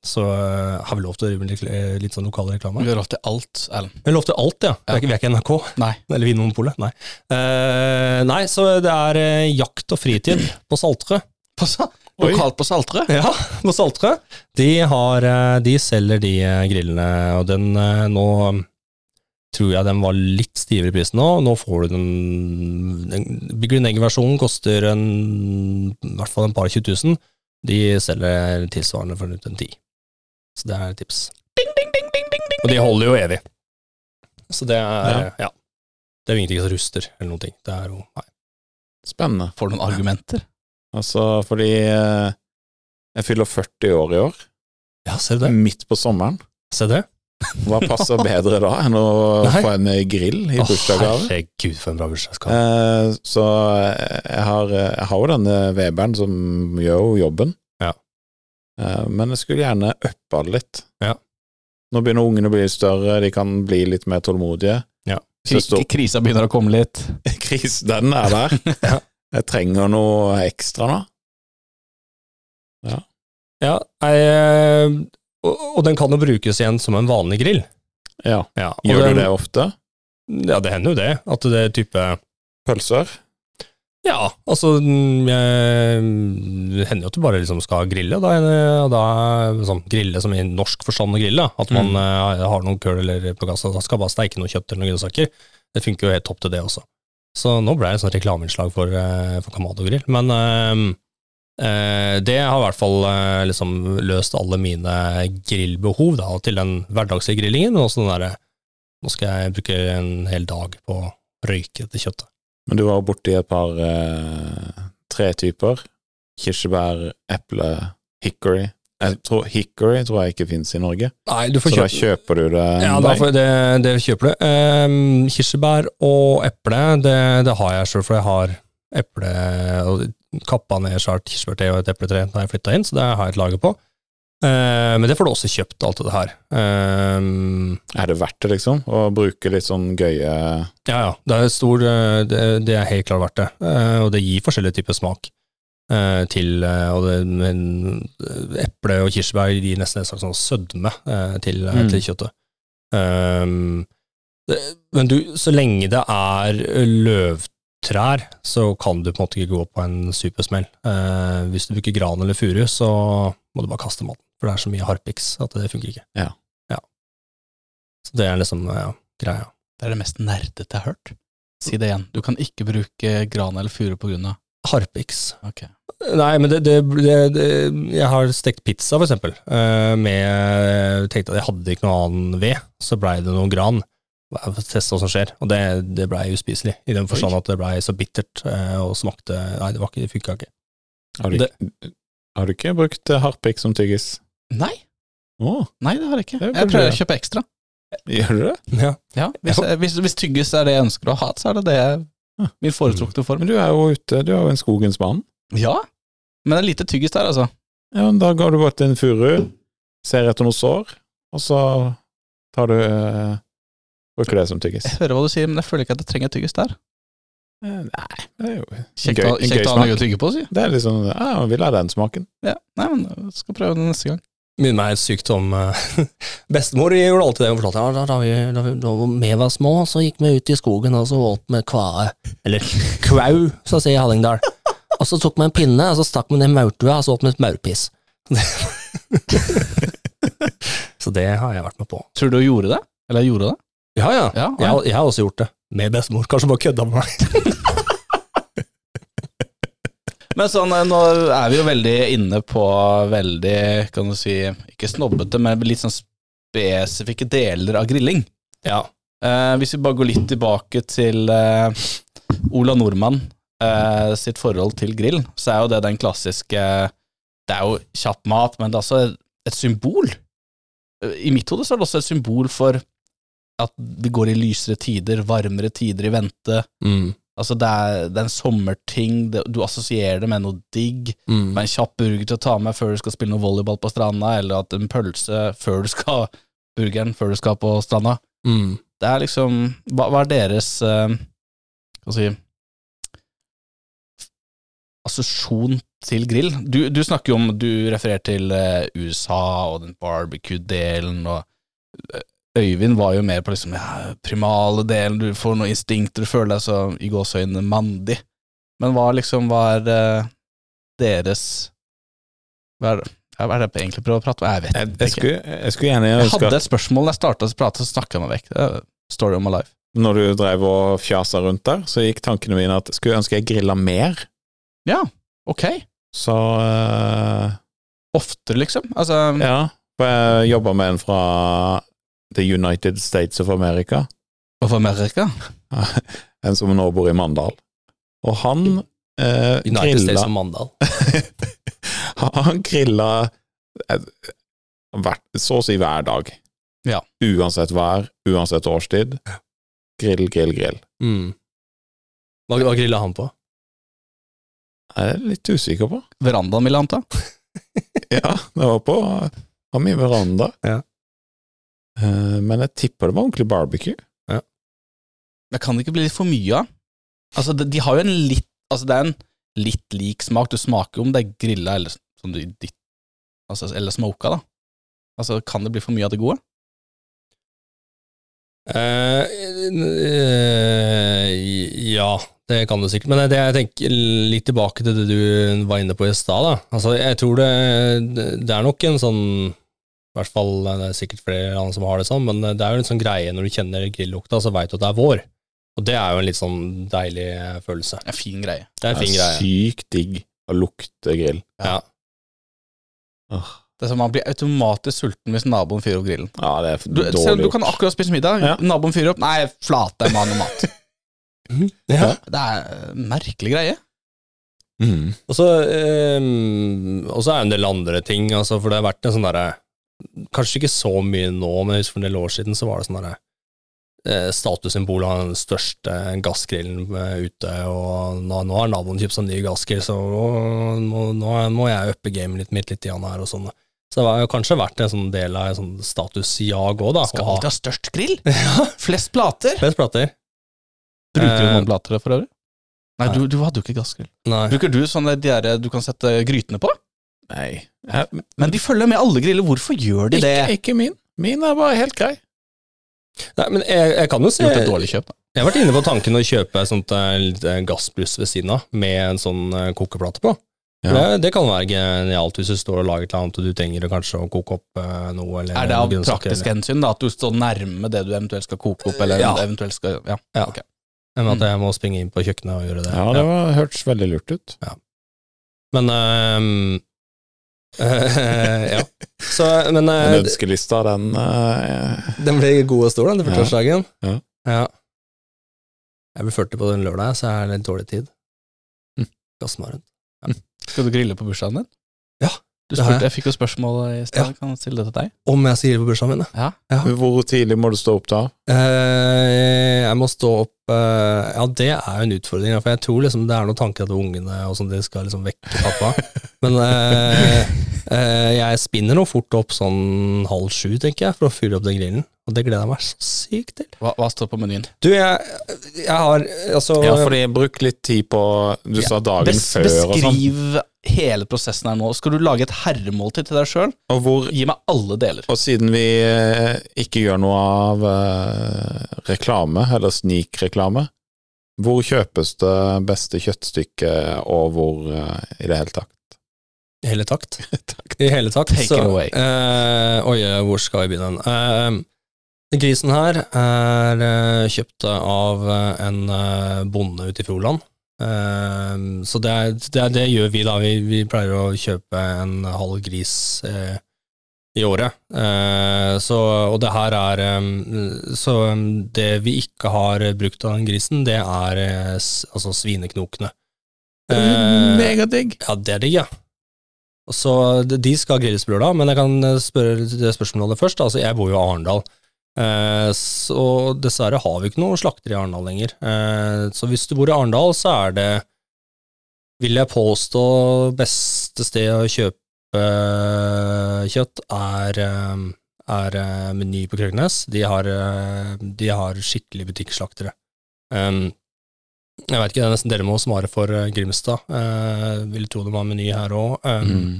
Så eh, har vi lov til å drive med litt, litt sånn lokal reklame? Vi har lov til alt, Erlend. Vi har lov til alt, ja. Vi er ikke, vi er ikke NRK. Nei. Eller Vinmonopolet. Nei. Uh, nei, så det er eh, jakt og fritid på Saltre. På sa- Lokalt på Saltre? Ja, *laughs* på Saltre. De, har, eh, de selger de eh, grillene, og den eh, nå tror jeg den var litt stivere i prisen nå. Nå får du den, den Big Green Egg-versjonen koster en, i hvert fall en par 20 000. De selger tilsvarende for rundt en ti. Så det er et tips. Og de holder jo evig. Så det er ja. Det er jo ingenting som ruster, eller noen ting. Det er jo Nei. Spennende. Får du noen argumenter? Altså, fordi eh, jeg fyller 40 år i år, Ja, ser du det? midt på sommeren. Se det. Hva passer bedre da enn å *laughs* Nei. få en grill i bursdagsgave? herregud, for en bra bursdagsgave. Eh, så jeg har, jeg har jo denne Weberen som gjør jo jobben. Ja. Eh, men jeg skulle gjerne uppa det litt. Ja. Nå begynner ungene å bli litt større, de kan bli litt mer tålmodige. Ja. Står Krisa begynner å komme litt. *laughs* Kris, den er der. *laughs* Ja. Jeg trenger noe ekstra nå. Ja, jeg, eh, og, og den kan jo brukes igjen som en vanlig grill. Ja. Ja, Gjør den, du det ofte? Ja, det hender jo det. At det er type Pølser? Ja, altså mm, jeg, Det hender jo at du bare liksom skal grille. Da, da sånn, Grille som i norsk forstand å grille. At man Mm. uh, har noen køl eller på gass, og da skal bare steike noe kjøtt eller noen grønnsaker. Det funker jo helt topp til det også. Så nå ble det et sånt reklameinnslag for, uh, for Kamado-grill. Men uh, det har i hvert fall liksom løst alle mine grillbehov da, til den hverdagslige grillingen. Og også den derre Nå skal jeg bruke en hel dag på å røyke dette kjøttet. Men du var borti et par eh, tre typer. Kirsebær, eple, hickory. Jeg tror Hickory tror jeg ikke finnes i Norge, Nei, du får så da kjøper du det Ja, da får, det, det kjøper du. Um, kirsebær og eple, det, det har jeg sjøl, for jeg har eple og kappa ned skjært kirsebærtre og et epletre da jeg flytta inn, så det har jeg et lager på. Ehm, men det får du også kjøpt, alt det her. Ehm, Er det verdt det, liksom? Å bruke litt sånn gøye ja, ja, det er stor eh, Det, det er helt klart verdt det. Uh, og det gir forskjellige typer smak eh, til eh, Og det, men, eh, eple og kirsebær gir nesten en slags sånn sødme eh, til, eh, Mm. til kjøttet. Det, men du, så lenge det er løvtrær, så kan du på en måte ikke gå på en supersmell. Eh, hvis du bruker gran eller furu, så må du bare kaste maten, for det er så mye harpiks at det funker ikke. Ja. ja. Så det er liksom ja, greia. Det er det mest nerdete jeg har hørt. Si det igjen. Du kan ikke bruke gran eller furu på grunn av Harpiks. Ok. Nei, men det, det, det, det Jeg har stekt pizza, for eksempel, eh, med Tenkte at jeg hadde ikke noe annen ved, så blei det noe gran. Teste hva som skjer, og det, det blei uspiselig, i den forstand at det blei så bittert eh, og smakte Nei, det var ikke, det funka ikke. Har du, Det- har du ikke brukt harpik som tyggis? Nei, Oh. nei, det har jeg ikke. Jeg prøver å kjøpe ekstra. gjør du det? Ja. Ja, hvis, hvis, hvis tyggis er det jeg ønsker å ha, så er det det jeg- min foretrukne form. Men du er jo ute, du er jo en skogens mann. Ja, men det er lite tyggis der, altså. Ja, men da går du bare til en furu, ser etter noe sår, og så tar du øh, Bruker det som tyggis. Jeg hører hva du sier, men jeg føler ikke at jeg trenger tyggis der. Eh, Nei, det er jo Kjekt, gøy, å- en gøy å ha smak. noe å tygge på, si. Det er liksom Ja, jeg vil ha den smaken. Ja, nei, men jeg skal prøve det neste gang. Minner meg helt sykt om eh, *laughs* Bestemor gjorde alltid det. Hun fortalte ja, da, da, vi, da, vi, da vi var små, så gikk vi ut i skogen og så åt vi kvae. Eller *laughs* kvau, som sier i Hallingdal. Og så tok vi en pinne, og så stakk vi ned maurtua, og så åt vi et maurpiss. *laughs* så det har jeg vært med på. Tror du hun gjorde det? Eller gjorde det? Ja, ja. Ja, Jeg, har- jeg har også gjort det. Med bestemor. Kanskje bare kødda med meg. Men sånn, eh, nå er vi jo veldig inne på veldig, kan du si, ikke snobbete, men litt sånn spesifikke deler av grilling. Ja. Eh, hvis vi bare går litt tilbake til eh, Ola Nordmann eh, sitt forhold til grill, så er jo det den klassiske Det er jo kjapp mat, men det er også et symbol. Eh, I mitt hode så er det også et symbol for at vi går i lysere tider, varmere tider i vente. Mm. Altså det er, det er en sommerting, det, du assosierer det med noe digg, Mm. med en kjapp burger til å ta med før du skal spille noe volleyball på stranda, eller at en pølse før du skal burgeren før du skal på stranda. Mm. Det er liksom Hva, hva er deres eh, Hva skal vi si Assosiasjon til grill? Du, du snakker jo om Du refererer til eh, USA og den barbecue-delen, og eh, Øyvind var jo mer på liksom ja, primale delen, du får noen instinkter, du føler deg så i gåseøynene mandig. Men hva liksom var eh, deres Hva er det? Hva er det jeg egentlig prøver å prate om? Jeg vet Jeg, ikke. jeg, skulle, jeg skulle gjerne Jeg hadde et spørsmål da jeg starta å prate, så snakka jeg meg vekk. Story of my life. når du drev og fjasa rundt der, så gikk tankene mine at skulle ønske jeg grilla mer. Ja, ok. Så uh, Oftere, liksom. Altså, ja. For jeg jobba med en fra The United States of America. Of Amerika? *laughs* En som nå bor i Mandal. Og han eh, United States of Mandal. *laughs* Han- grilla eh, så å si hver dag. Ja. Uansett vær, uansett årstid. Grill, grill, grill. Mm. Hva, hva grilla han på? Jeg er litt usikker på. Verandaen, vil jeg anta. *laughs* Ja, det var på Han mye veranda. Ja. Eh, Men jeg tipper det var ordentlig barbecue. Ja. Det kan det ikke bli litt for mye av. Altså, de, de har jo en litt Altså, det er en litt lik smak. Du smaker jo om det er grilla eller som du ditt Altså, eller smoka, da. Altså, kan det bli for mye av det gode? Uh, uh, ja, det kan det sikkert. Men det jeg tenker litt tilbake til det du var inne på i stad. Altså, jeg tror det, det er nok en sånn I hvert fall det er sikkert flere andre som har det sånn, men det er jo en sånn greie når du kjenner grillukta, så veit du at det er vår. Og det er jo en litt sånn deilig følelse. En fin greie. Det er en fin Det greie. Sykt digg å lukte grill. Ja. Åh, Det er som Man blir automatisk sulten hvis naboen fyrer opp grillen. Ja, det er Du, dårlig selv om du kan akkurat spise middag, Ja. naboen fyrer opp Nei, flate, mann må ha noe mat. *laughs* Ja. Det er en merkelig greie. Mm. Og så ehm, er det en del andre ting, altså, for det har vært en sånn derre Kanskje ikke så mye nå, men for en del år siden så var det sånn derre eh, statussymbol av den største gassgrillen eh, ute, og nå, nå har naboen kjøpt seg ny gassgrill, så nå, nå, må jeg uppe gamet litt mitt litt igjen her og sånn. Så det har jo kanskje vært en sånn del av en sånn statusjag òg, da. Skal å alltid ha størst grill. *laughs* Flest plater. flest plater. Bruker du Eh, noen plater for øvrig? Nei, du, du hadde jo ikke gassgrill. Nei. Bruker du sånne de der du kan sette grytene på? Nei. Men de følger med alle griller. Hvorfor gjør de det? ikke, ikke min. Min er bare helt grei. Nei, men jeg, jeg kan jo se Gjort et dårlig kjøp, da. Jeg har vært inne på tanken å kjøpe et sånt eh, gassbluss ved siden av, med en sånn eh, kokeplate på. Ja. Det, det kan være genialt hvis du står og lager et eller annet og du trenger kanskje å koke opp eh, noe. Eller Er det av praktisk hensyn, da, at du står nærme det du eventuelt skal koke opp, eller Ja. eventuelt skal Ja. Ja. ok. Enn at jeg må springe inn på kjøkkenet og gjøre det. Ja, det var, hørtes veldig lurt ut. Ja. Men ehm, Ja. Så, men eh, Den ønskelista, den uh, den blir god og stor, den, til 40-årsdagen. Ja. ja. Jeg blir 40 på den lørdag, så jeg har litt dårlig tid. Mm. Gass meg rundt. Skal du grille på bursdagen din? Ja, Du spurte, jeg. jeg fikk jo spørsmål i stad. Kan jeg stille det til deg? Om jeg skal grille på bursdagen min, ja. Ja. Hvor tidlig må du stå opp da? Eh, jeg må stå opp eh, Ja, det er jo en utfordring, for jeg tror liksom det er noen tanker at ungene og sånn, de skal liksom vekke pappa. *laughs* Men eh, eh, jeg spinner nå fort opp sånn halv sju, tenker jeg, for å fyre opp den grillen. Og det gleder jeg meg så sykt til. Hva, hva står på menyen? Du, jeg, jeg har altså Ja, fordi bruk litt tid på Du sa dagen Bes, før og sånn. beskriv hele prosessen her nå. Skal du lage et herremåltid til deg sjøl? Gi meg alle deler. og siden vi eh, ikke gjør noe av eh, reklame, eller snikreklame, hvor kjøpes det beste kjøttstykket, og hvor eh, i det hele tatt? I hele takt. *laughs* I hele takt. Take it away. Uh, oi, hvor skal vi begynne? Uh, grisen her er uh, kjøpt av eh, en eh, bonde ute i Froland. Eh, så det, er, det, er, det gjør vi, da. Vi, vi pleier å kjøpe en halv gris eh, i året. Eh, så, og det her er eh, Så eh, det vi ikke har brukt av den grisen, det er altså svineknokene. Eh, Megadigg! ja, det er digg, ja. Så de skal grilles på lørdag, men jeg kan spørre det spørsmålet først. Altså, jeg bor jo i Arendal, så dessverre har vi ikke noe slakter i Arendal lenger. Så hvis du bor i Arendal, så er det, vil jeg påstå, beste sted å kjøpe kjøtt er, eh, er eh, Meny på Krøgnes. De har, eh, de har skikkelig butikkslaktere. Um, jeg vet ikke, det er nesten dere må svare for Grimstad. Uh, vil tro de har Meny her òg. Um, Mm.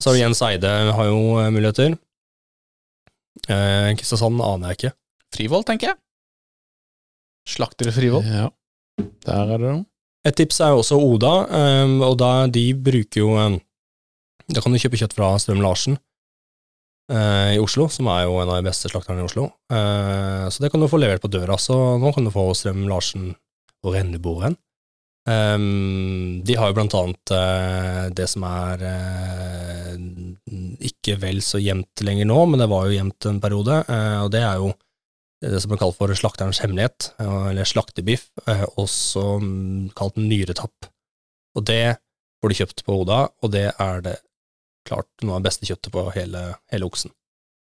Så har vi Jens Eide, har jo eh, muligheter. Eh, Kristiansand aner jeg ikke. Frivoll, tenker jeg. Slaktere frivold Frivoll. Ja, der er det noe. Et tips er jo også Oda, um, og da de bruker jo Da kan du kjøpe kjøtt fra Strøm Larsen eh, i Oslo, som er jo en av de beste slakterne i Oslo. Eh, så det kan du få levert på døra. Så nå kan du få Strøm Larsen og Renneboren. Um, de har jo blant annet eh, det som er eh, ikke vel så jevnt lenger nå, men det var jo jevnt en periode, eh, og det er jo det som er kalt for slakterens hemmelighet, eh, eller slaktebiff, eh, også mm, kalt nyretapp. Og det får du kjøpt på Oda, og det er det klart noe av det beste kjøttet på hele, hele oksen.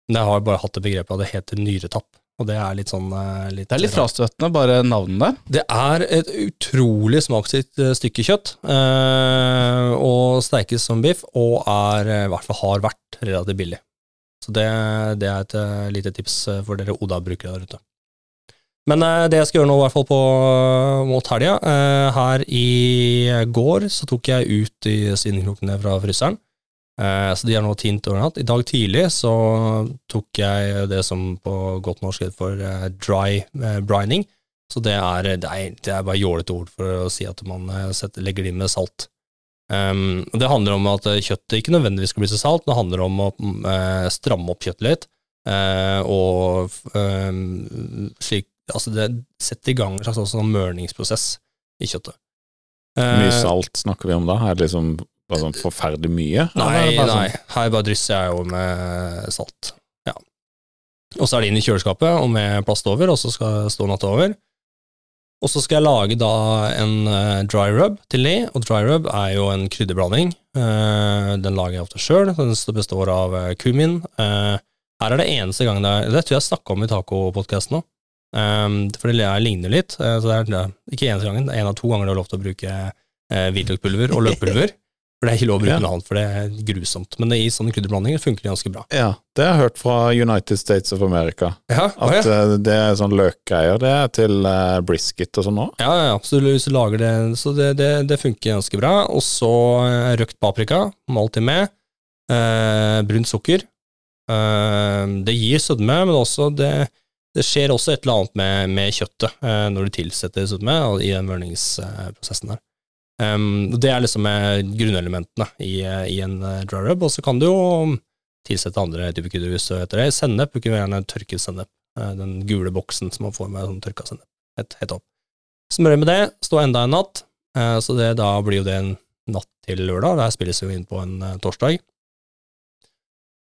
Men jeg har bare hatt det begrepet at det heter nyretapp, og det er litt sånn eh, litt, Det er litt frastøtende, bare navnet der. Det er et utrolig smaksrikt eh, stykke kjøtt, eh, og steikes som biff, og er, i hvert fall har vært, relativt billig. Så det, det er et lite tips for dere Oda-brukere der ute. Men det jeg skal gjøre nå, i hvert fall på, mot helga Her i går så tok jeg ut de svineknokene fra fryseren. Eh, så de har nå tint over natt. I dag tidlig så tok jeg det som på godt norsk heter for eh, dry eh, brining. Så det er, det er, det er bare jålete ord for å si at man setter, legger det inn med salt. Um, det handler om at kjøttet ikke nødvendigvis skal bli så salt, det handler om å mm, stramme opp kjøttet litt, og um, slik Altså, det setter i gang en slags sånn mørningsprosess i kjøttet. Hvor mye salt snakker vi om da? Er det liksom bare sånn forferdelig mye? Nei, det nei, sånn- her bare drysser jeg jo med salt. Ja. Og så er det inn i kjøleskapet og med plast over, og så skal det stå natta over. Og så skal jeg lage da en eh, dry rub til de, og dry rub er jo en krydderblanding. Eh, den lager jeg ofte sjøl, den består av uh, kumin. Eh, her er det eneste gang det er Det tror jeg jeg snakka om i tacopodkasten òg, for det ligner litt. eh, så det er, ikke eneste gangen, det er en av to ganger du har lov til å bruke hvitløkpulver og løkpulver. *laughs* For det er ikke lov å bruke Ja. annet, for det er grusomt. Men i sånne krydderblandinger funker det ganske bra. Ja, det har jeg hørt fra United States of America. Ja, At ja. det er sånn løkgreier. Det er til uh, brisket og sånn òg. Ja, ja. Så du, hvis du lager det Så det, det, det funker ganske bra. Og så eh, røkt paprika, må alltid med. Eh, brunt sukker. Eh, det gir sødme, men også det, det skjer også et eller annet med, med kjøttet eh, når du tilsetter sødme i den mørningsprosessen der. Um, det er liksom eh, grunnelementene i, eh, i en eh, dry rub, og så kan du jo tilsette andre typer krydder hvis du heter det. Sennep bruker vi gjerne tørket sennep. Den gule boksen som man får med sånn tørka sennep. Helt, helt opp. Med det, stå enda en natt, Uh, så det, da blir jo det en natt til lørdag. Det her spilles jo inn på en uh, torsdag.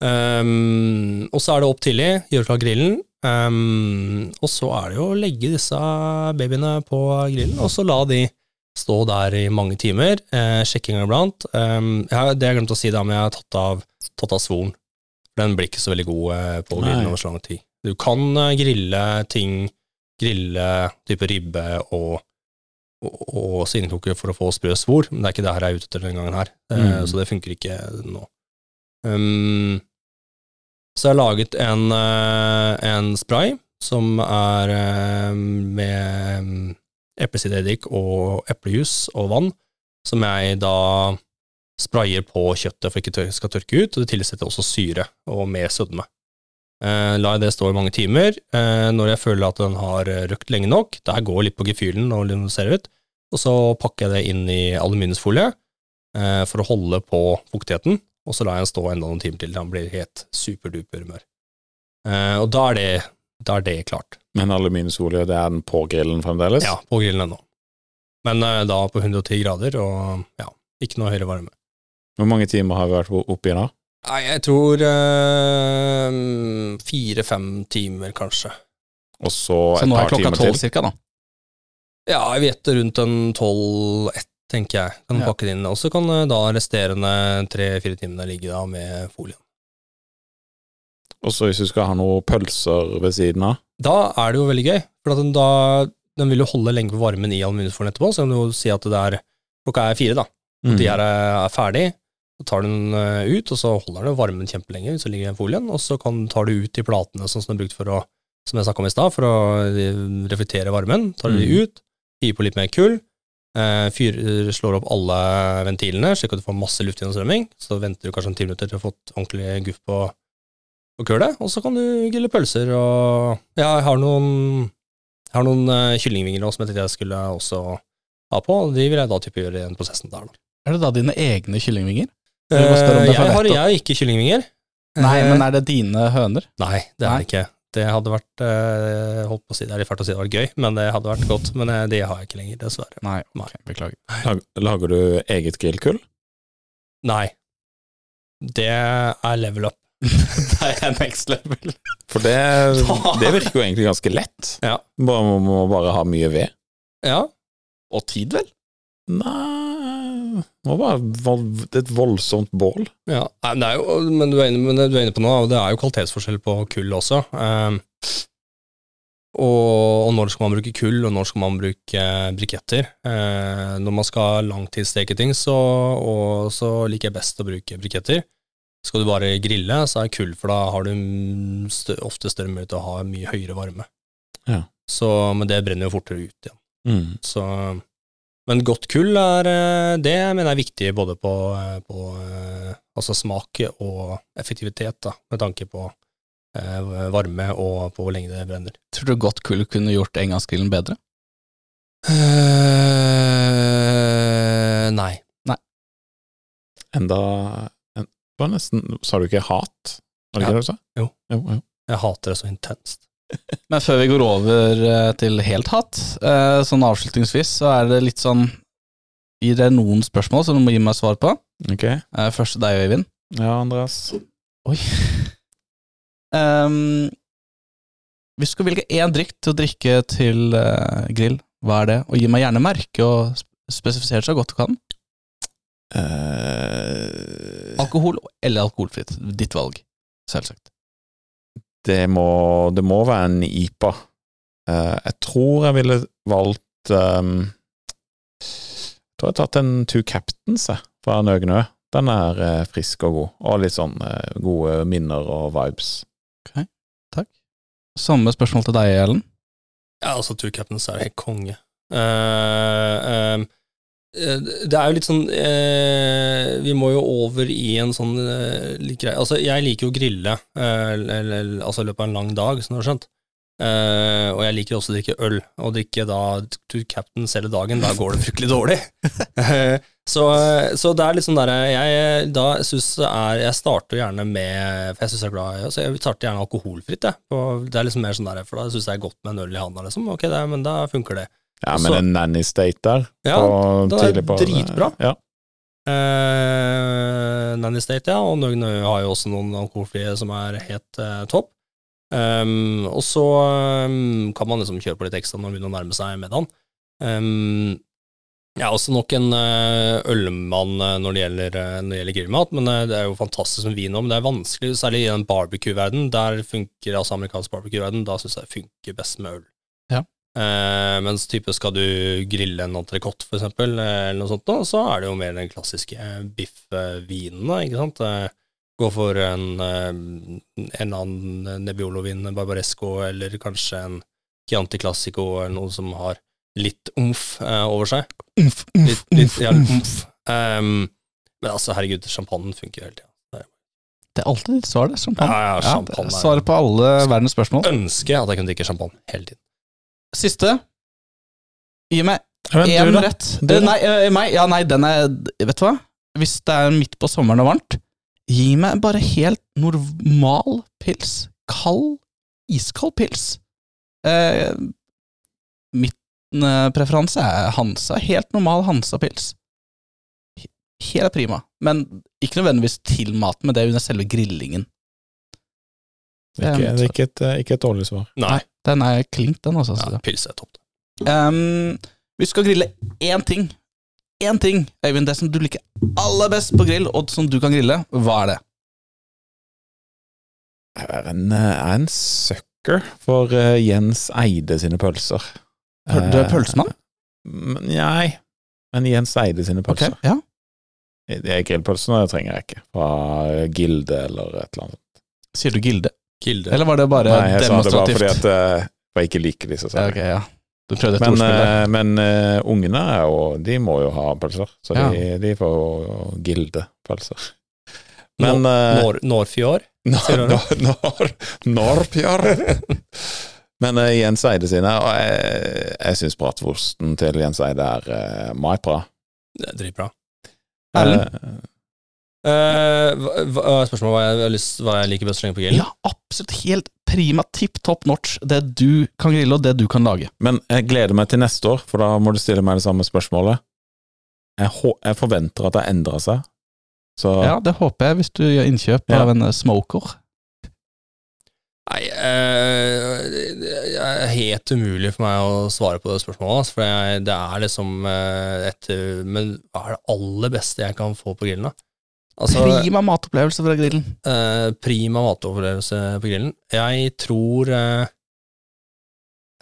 Um, og så er det opp tidlig, gjøre klar grillen, um, og så er det jo å legge disse babyene på grillen, og så la de stå der i mange timer, eh, gang iblant. Um, jeg, det jeg glemt å si, da, men jeg har tatt av, tatt av svoren. Den blir ikke så veldig god eh, på grillen Nei. over så lang tid. Du kan eh, grille ting, grille type ribbe og, og, og svinekroker for å få sprø svor, men det er ikke det her jeg er ute etter denne gangen her, Eh, Mm. så det funker ikke nå. Um, så jeg har laget en, eh, en spray som er eh, med eplesidereddik og eplejus og vann, som jeg da sprayer på kjøttet for ikke skal tørke ut, og det tilsetter også syre og mer sødme. Eh, lar jeg det stå i mange timer. Eh, når jeg føler at den har røkt lenge nok, der går litt på gefühlen og det ser ut, og så pakker jeg det inn i aluminiumsfolie eh, for å holde på fuktigheten, og så lar jeg den stå enda noen timer til den blir helt superduper mør. Eh, og da er det, da er det klart. Men aluminiumsolje, det er den på grillen fremdeles? Ja, på grillen ennå. Men uh, da på 110 grader, og ja, ikke noe høyere varme. Hvor mange timer har vi vært oppi da? Nei, jeg tror eh, fire-fem timer, kanskje. Og så et par timer til? Så nå er klokka tolv cirka, da. Ja, jeg vet rundt en tolv-ett, tenker jeg. Kan Ja. pakke det inn. Og så kan eh, da resterende tre-fire timene ligge da med folien. Og så hvis du skal ha noen pølser ved siden av? Da er det jo veldig gøy, for at den, da, den vil jo holde lenge på varmen i aluminiumsfolien etterpå, så kan du si at det er klokka er fire, da. Mm. De er, er ferdig, Så tar du den eh, ut, og så holder den varmen kjempelenge, hvis så ligger i folien, og så kan, tar du ut de platene sånn som det er brukt for å, som jeg snakka om i stad, for å eh, reflektere varmen. Tar du de Mm. ut, hiver på litt mer kull, eh, fyr, slår opp alle ventilene, slik at du får masse luftgjennomstrømming. Så venter du kanskje en ti minutter til du har fått ordentlig guff på, på kølet, og så kan du grille pølser og Ja, jeg har noen, jeg har noen uh, kyllingvinger nå som jeg tenkte jeg skulle også ha på, og de vil jeg da type gjøre i den prosessen der, da. Er det da dine egne kyllingvinger? For jeg, har, jeg ikke kyllingvinger. Nei, Eh, men er det dine høner? Nei, det er det ikke. Det hadde vært uh, holdt på å si, Det er litt fælt å si det var gøy, men det hadde vært godt. Men det har jeg ikke lenger, dessverre. Nei, okay, beklager. Lager, lager du eget grillkull? Nei. Det er level up. *laughs* det er next level. For det, *laughs* det virker jo egentlig ganske lett. Ja. Bare, må, må bare ha mye ved. Ja. Og tid, vel? Nei må bare et voldsomt bål. ja. Nei, jo, men du inne, men du er inne på noe, og det er jo kvalitetsforskjell på kull også. Um, og, og når skal man bruke kull, og når skal man bruke eh, briketter? Eh, når man skal langtidssteke ting, så, og, så liker jeg best å bruke briketter. Skal du bare grille, så er kull, for da har du stø, ofte større mulighet til å ha mye høyere varme. Ja. Så, men det brenner jo fortere ut igjen. Mm. Så, men godt kull er eh, det mener jeg er viktig både på, eh, på eh, altså smak og effektivitet, da, med tanke på eh, varme og på hvor lenge det brenner. Tror du godt kull kunne gjort engangsgrillen bedre? Uh, nei. Enda en, det var nesten Sa du ikke hat? Var det Ja. ikke det du sa? Jo. jo, jo. Jeg hater det så intenst. *laughs* Men før vi går over eh, til helt hatt, eh, sånn avslutningsvis, så er det litt sånn Gir dere noen spørsmål som du må gi meg svar på? Ok. Eh, Først til deg, Øyvind. Ja, Andreas. Oi. Um, *laughs* hvis du skulle velge én drikk til å drikke til grill, hva er det? Og gi meg gjerne merke og spesifisere så godt du kan. Eh, Alkohol eller alkoholfritt. Ditt valg, selvsagt. det, må, det må være en IPA. Uh, jeg tror jeg ville valgt um, Jeg tror jeg har tatt en Two Captains jeg, fra Nøgnø. Den er uh, frisk og god, og litt sånn uh, gode minner og vibes. Ok, takk. Samme spørsmål til deg, Ellen. Ja, altså Two Captains er helt konge. Eh, ehm, eh, det er jo litt sånn eh, Vi må jo over i en sånn eh, grei Altså, jeg liker jo å grille eh, eller, altså i løpet av en lang dag, som du har skjønt. Eh, og jeg liker også å drikke øl, og drikke da to Captains hele dagen. Da går det fryktelig dårlig. *laughs* Eh, så, så det er litt sånn derre Jeg da synes det er Jeg starter gjerne med For jeg syns jeg er glad i altså jeg starter gjerne alkoholfritt, jeg. Det er liksom mer sånn der, For da syns jeg er godt med en øl i handa, liksom. Ok, det, men da funker det. Ja, men en nanny state der Ja, på, tidlig på dritbra. Ja. Eh, Nanny State, ja, og Nøgne har jo også noen alkoholfrie som er helt eh, topp. Um, og så um, kan man liksom kjøre på litt ekstra når man begynner å nærme seg middagen. Um, jeg er også nok en eh, ølmann eh, når det gjelder, eh, når det gjelder grillmat, men det er jo fantastisk med vin òg. Men det er vanskelig, særlig i den barbecue-verdenen. Der funker altså amerikansk barbecue-verden, da syns jeg det funker best med øl. Ja. Eh, mens type skal du grille en entrecôte, eh, eller noe sånt, da, så er det jo mer den klassiske biffvinen, da, ikke sant. Eh, Gå for en, eh, en annen Nebbiolo-vin, Barbaresco, eller kanskje en Chianti Classico, eller noe som har litt omf eh, over seg. Umf, umf, Litt, litt, umf, ja, litt umf. Um, men altså, herregud, champagne funker jo hele tida. Det er alltid ditt svar, det. Champagne. Ja, ja, Ja, champagne Svaret på alle verdens spørsmål. Ønsker jeg at jeg kunne drikke champagne hele tiden. Siste. Gi meg én rett. Du, Eh. Nei, eh, meg, ja, nei, den er Vet du hva? Hvis det er midt på sommeren og varmt, gi meg bare helt normal pils. Kald, iskald pils. Eh, min eh, preferanse er Hansa. Helt normal Hansa-pils. Helt prima. Men ikke nødvendigvis til maten, men det er under selve grillingen. Det er ikke, det er ikke, et, ikke et dårlig svar. Nei. Den er klink, den også. Ja, synes pils er topp. Um, vi skal grille én ting. Én ting, Øyvind, det som du liker aller best på grill, og som du kan grille, hva er det? Jeg er en, eh, er en sucker for eh, Jens Eide sine pølser. Pøl- Du er Eh, pølsemann? men Nei, men Jens Eide sine Ok, Okay, ja. De grillpølsene trenger jeg ikke. Fra Gilde eller et eller annet. Sier du Gilde? Gilde. Eller var det bare Nei, jeg sa det bare fordi at uh, jeg ikke liker disse. ja, Okay, ja. Du prøvde et Men, uh, eh, men uh, ungene er jo, de må jo ha pølser, så Ja. de, de får jo Gilde-pølser. Men Nor eh, Nor Norfjord. Når, når, når Pjar? Men uh, Jens Eide sine Og jeg, jeg syns bratwursten til Jens Eide er uh, meget bra. Det dritbra. Erlend? Eh, Uh, hva- hva- spørsmålet hva jeg, har lyst, hva jeg liker best å slenge på grillen? Ja, absolutt helt prima, tipp topp notch. Det du kan grille, og det du kan lage. men jeg gleder meg til neste år, for da må du stille meg det samme spørsmålet. Jeg, jeg forventer at det endrer seg. Så Ja, det håper jeg, hvis du gjør innkjøp Ja. av en eh, smoker. Nei, eh, det er helt umulig for meg å svare på det spørsmålet. Altså, for jeg, det er liksom et Men hva er det aller beste jeg kan få på grillen, da? Altså, Prima matopplevelse fra grillen. eh, prima matopplevelse på grillen. Jeg tror eh,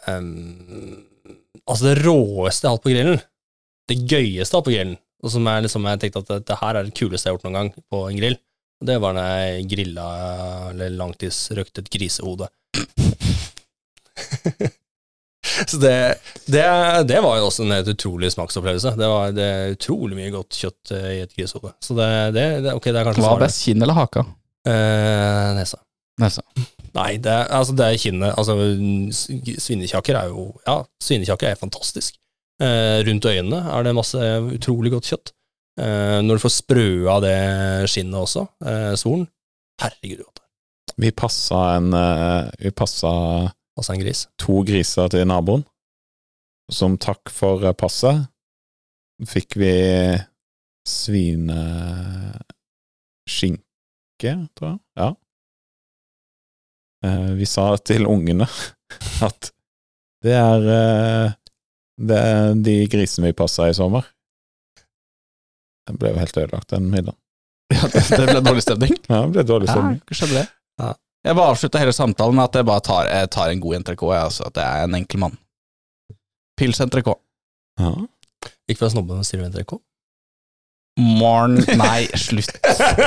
um, Altså, det råeste jeg har hatt på grillen, det gøyeste jeg har hatt på grillen, og som jeg, liksom, jeg tenkte at dette her er det kuleste jeg har gjort noen gang på en grill, det var når jeg grilla eller langtidsrøkte et grisehode. *laughs* Så det, det, det var jo også en helt utrolig smaksopplevelse. Det var det utrolig mye godt kjøtt eh, i et grisehode. Så det, det, det, ok, det er kanskje Hva er best, kinn eller haka? Eh, nesa. Nesa. Nei, det, altså det er kinnet. Altså, svinekjaker er jo Ja, svinekjaker er fantastisk. Eh, rundt øynene er det masse utrolig godt kjøtt. Eh, når du får sprøa det skinnet også, eh, svoren Herregud, godt. vi passa en eh, Vi passa passa en gris. to griser til naboen. Som takk for eh, passet fikk vi svineskinke, tror jeg. Ja. Eh, Vi sa til ungene *laughs* at det er eh, Det er de grisene vi passa i sommer. Det ble jo helt ødelagt, den middagen. *laughs* Ja, det, det ble dårlig stemning. Ja, det ble dårlig stemning. Ja, skjønner det? Ja. Jeg bare avslutta hele samtalen med at jeg bare tar, jeg tar en god entrecôte, jeg, altså. At jeg er en enkel mann. Pils entrecôte. Ja. Ikke for å snobbe, men sier du NTRK? Morn Nei, slutt.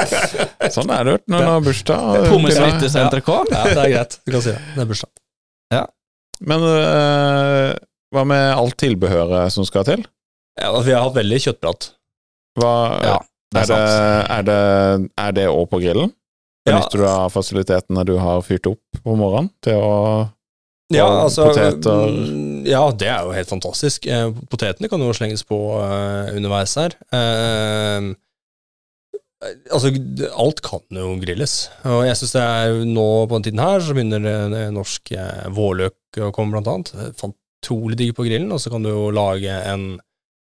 *laughs* Sånn er det hørt, når man har bursdag. Pommes frites entrecôte? Ja, det er greit. Du kan si det. Det er bursdag. Men øh, hva med alt tilbehøret som skal til? Ja, altså, vi har hatt veldig kjøttprat. Hva, Ja, det er, er det, er, det, er det òg på grillen? Ja. Benytter du av fasilitetene du har fyrt opp på morgenen til å Ja, altså, poteter. mm, Ja, det er jo helt fantastisk. Eh, Potetene kan jo slenges på eh, underveis her. Eh, altså, alt kan jo grilles. Og jeg syns det er nå på den tiden her, så begynner norsk vårløk å komme, blant annet. Er digg på grillen, og så kan du jo lage en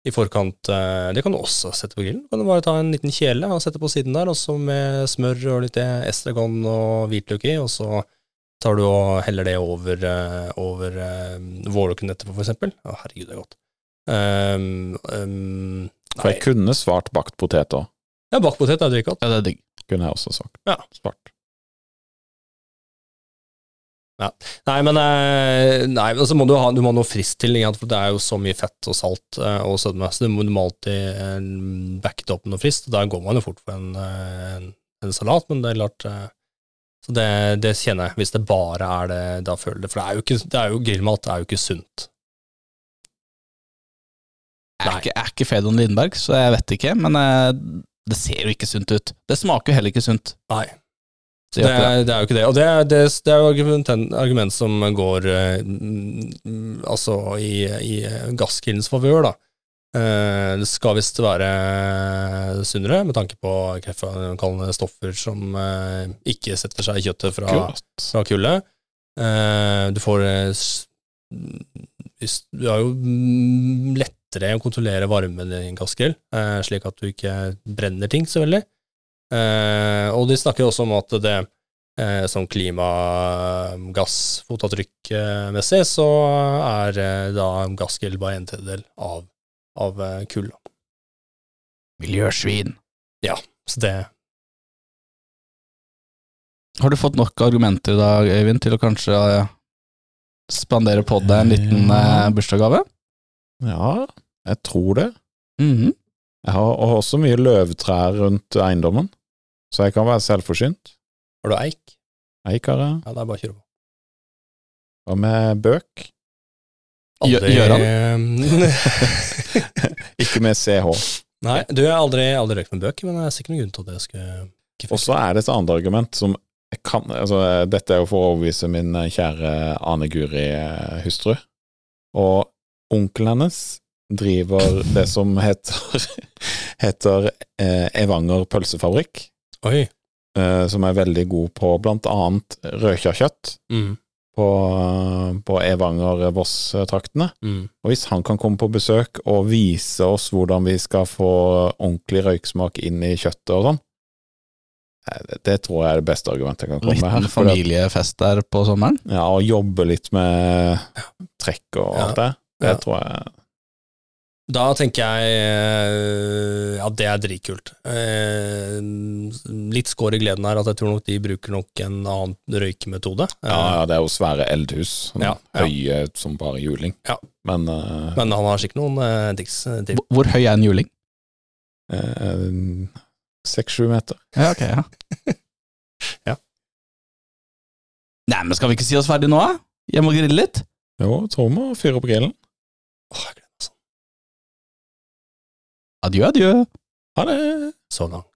i forkant Det kan du også sette på grillen. Kan du bare ta en liten kjele og sette på siden der, og så med smør og litt estragon og hvitløk i, og så tar du og heller det over, eh, over uh, vårløken etterpå, for eksempel. Å, herregud, det er godt. Um, um, For jeg kunne svart bakt potet òg, ja, bakt potet er dritgodt. Ja, det er digg. kunne jeg også sagt. Ja. Svart. Nei, men eh, nei, så må du, ha, du må ha noe frist til, for det er jo så mye fett og salt eh, og sødme, så du må, du må alltid eh, backe det opp med noe friskt. og Da går man jo fort for en, eh, en, en salat, men det er klart eh, Så det, det kjenner jeg, hvis det bare er det, da føler jeg det. For det er jo ikke, det er jo grillmat, det er jo ikke sunt. Jeg er ikke, jeg er ikke Fedon Lindberg, så jeg vet ikke, men eh, det ser jo ikke sunt ut. Det smaker jo heller ikke sunt. Nei. Det det. er, det er jo ikke det. Og det det, det er jo argument, argument som går eh, mm, altså i, i gasskillens favør, da. Eh, det skal visst være sunnere, med tanke på kreftfremkallende stoffer som eh, ikke setter seg i kjøttet fra, fra kullet. Eh, du får eh, Du har jo mm, lettere å kontrollere varmen i en gassgrill, eh, slik at du ikke brenner ting så veldig. Eh, og de snakker også om at det eh, som klimagassfotavtrykkmessig, så er eh, da gassgrill bare en tredjedel av, av eh, kull. Miljøsvin. Ja, Så det Har du fått nok argumenter i dag, Øyvind, til å kanskje eh, spandere på deg en liten Ja. eh, bursdagsgave? Ja, jeg tror det. Mhm. Jeg har også mye løvtrær rundt eiendommen, så jeg kan være selvforsynt. Har du eik? Eik har jeg. Ja, det er bare å kjøre på. Hva med bøk? Aldri- *laughs* Ikke med CH. Nei, du har aldri, aldri røykt med bøker, men det er sikkert noen grunn til at jeg skal Og så er det et annet argument som kan altså, Dette er jo for å overbevise min kjære Ane Guri eh, hustru. Og onkelen hennes driver *laughs* det som heter, heter eh, Evanger pølsefabrikk. Oi. Eh, som er veldig god på blant annet rødkjøtt Mm, på, på Evanger-Voss-traktene. mm. Og hvis han kan komme på besøk og vise oss hvordan vi skal få ordentlig røyksmak inn i kjøttet og sånn, eh, det, det tror jeg er det beste argumentet jeg kan komme med her. Liten familiefest der på sommeren. Ja, og jobbe litt med trekk og Ja. alt det. Det Ja. tror jeg Da tenker jeg at ja, det er dritkult. Eh, Litt skår i gleden her at jeg tror nok de bruker nok en annen røykemetode. Eh, Ja, ja, det er jo svære eldhus. Sånn Ja, ja. Høye som bare juling. Ja. Men uh, Men han har sikkert noen uh, triks eh, til. Hvor- Hvor høy er en juling? eh, Seks-sju meter. Ja, ok, ja. *laughs* Ja. Nei, men skal vi ikke si oss ferdig nå, da? Hjem og grille litt? Jo, tror vi må fyre opp grillen. Åh, Adjø, adjø. Ha det! Så langt.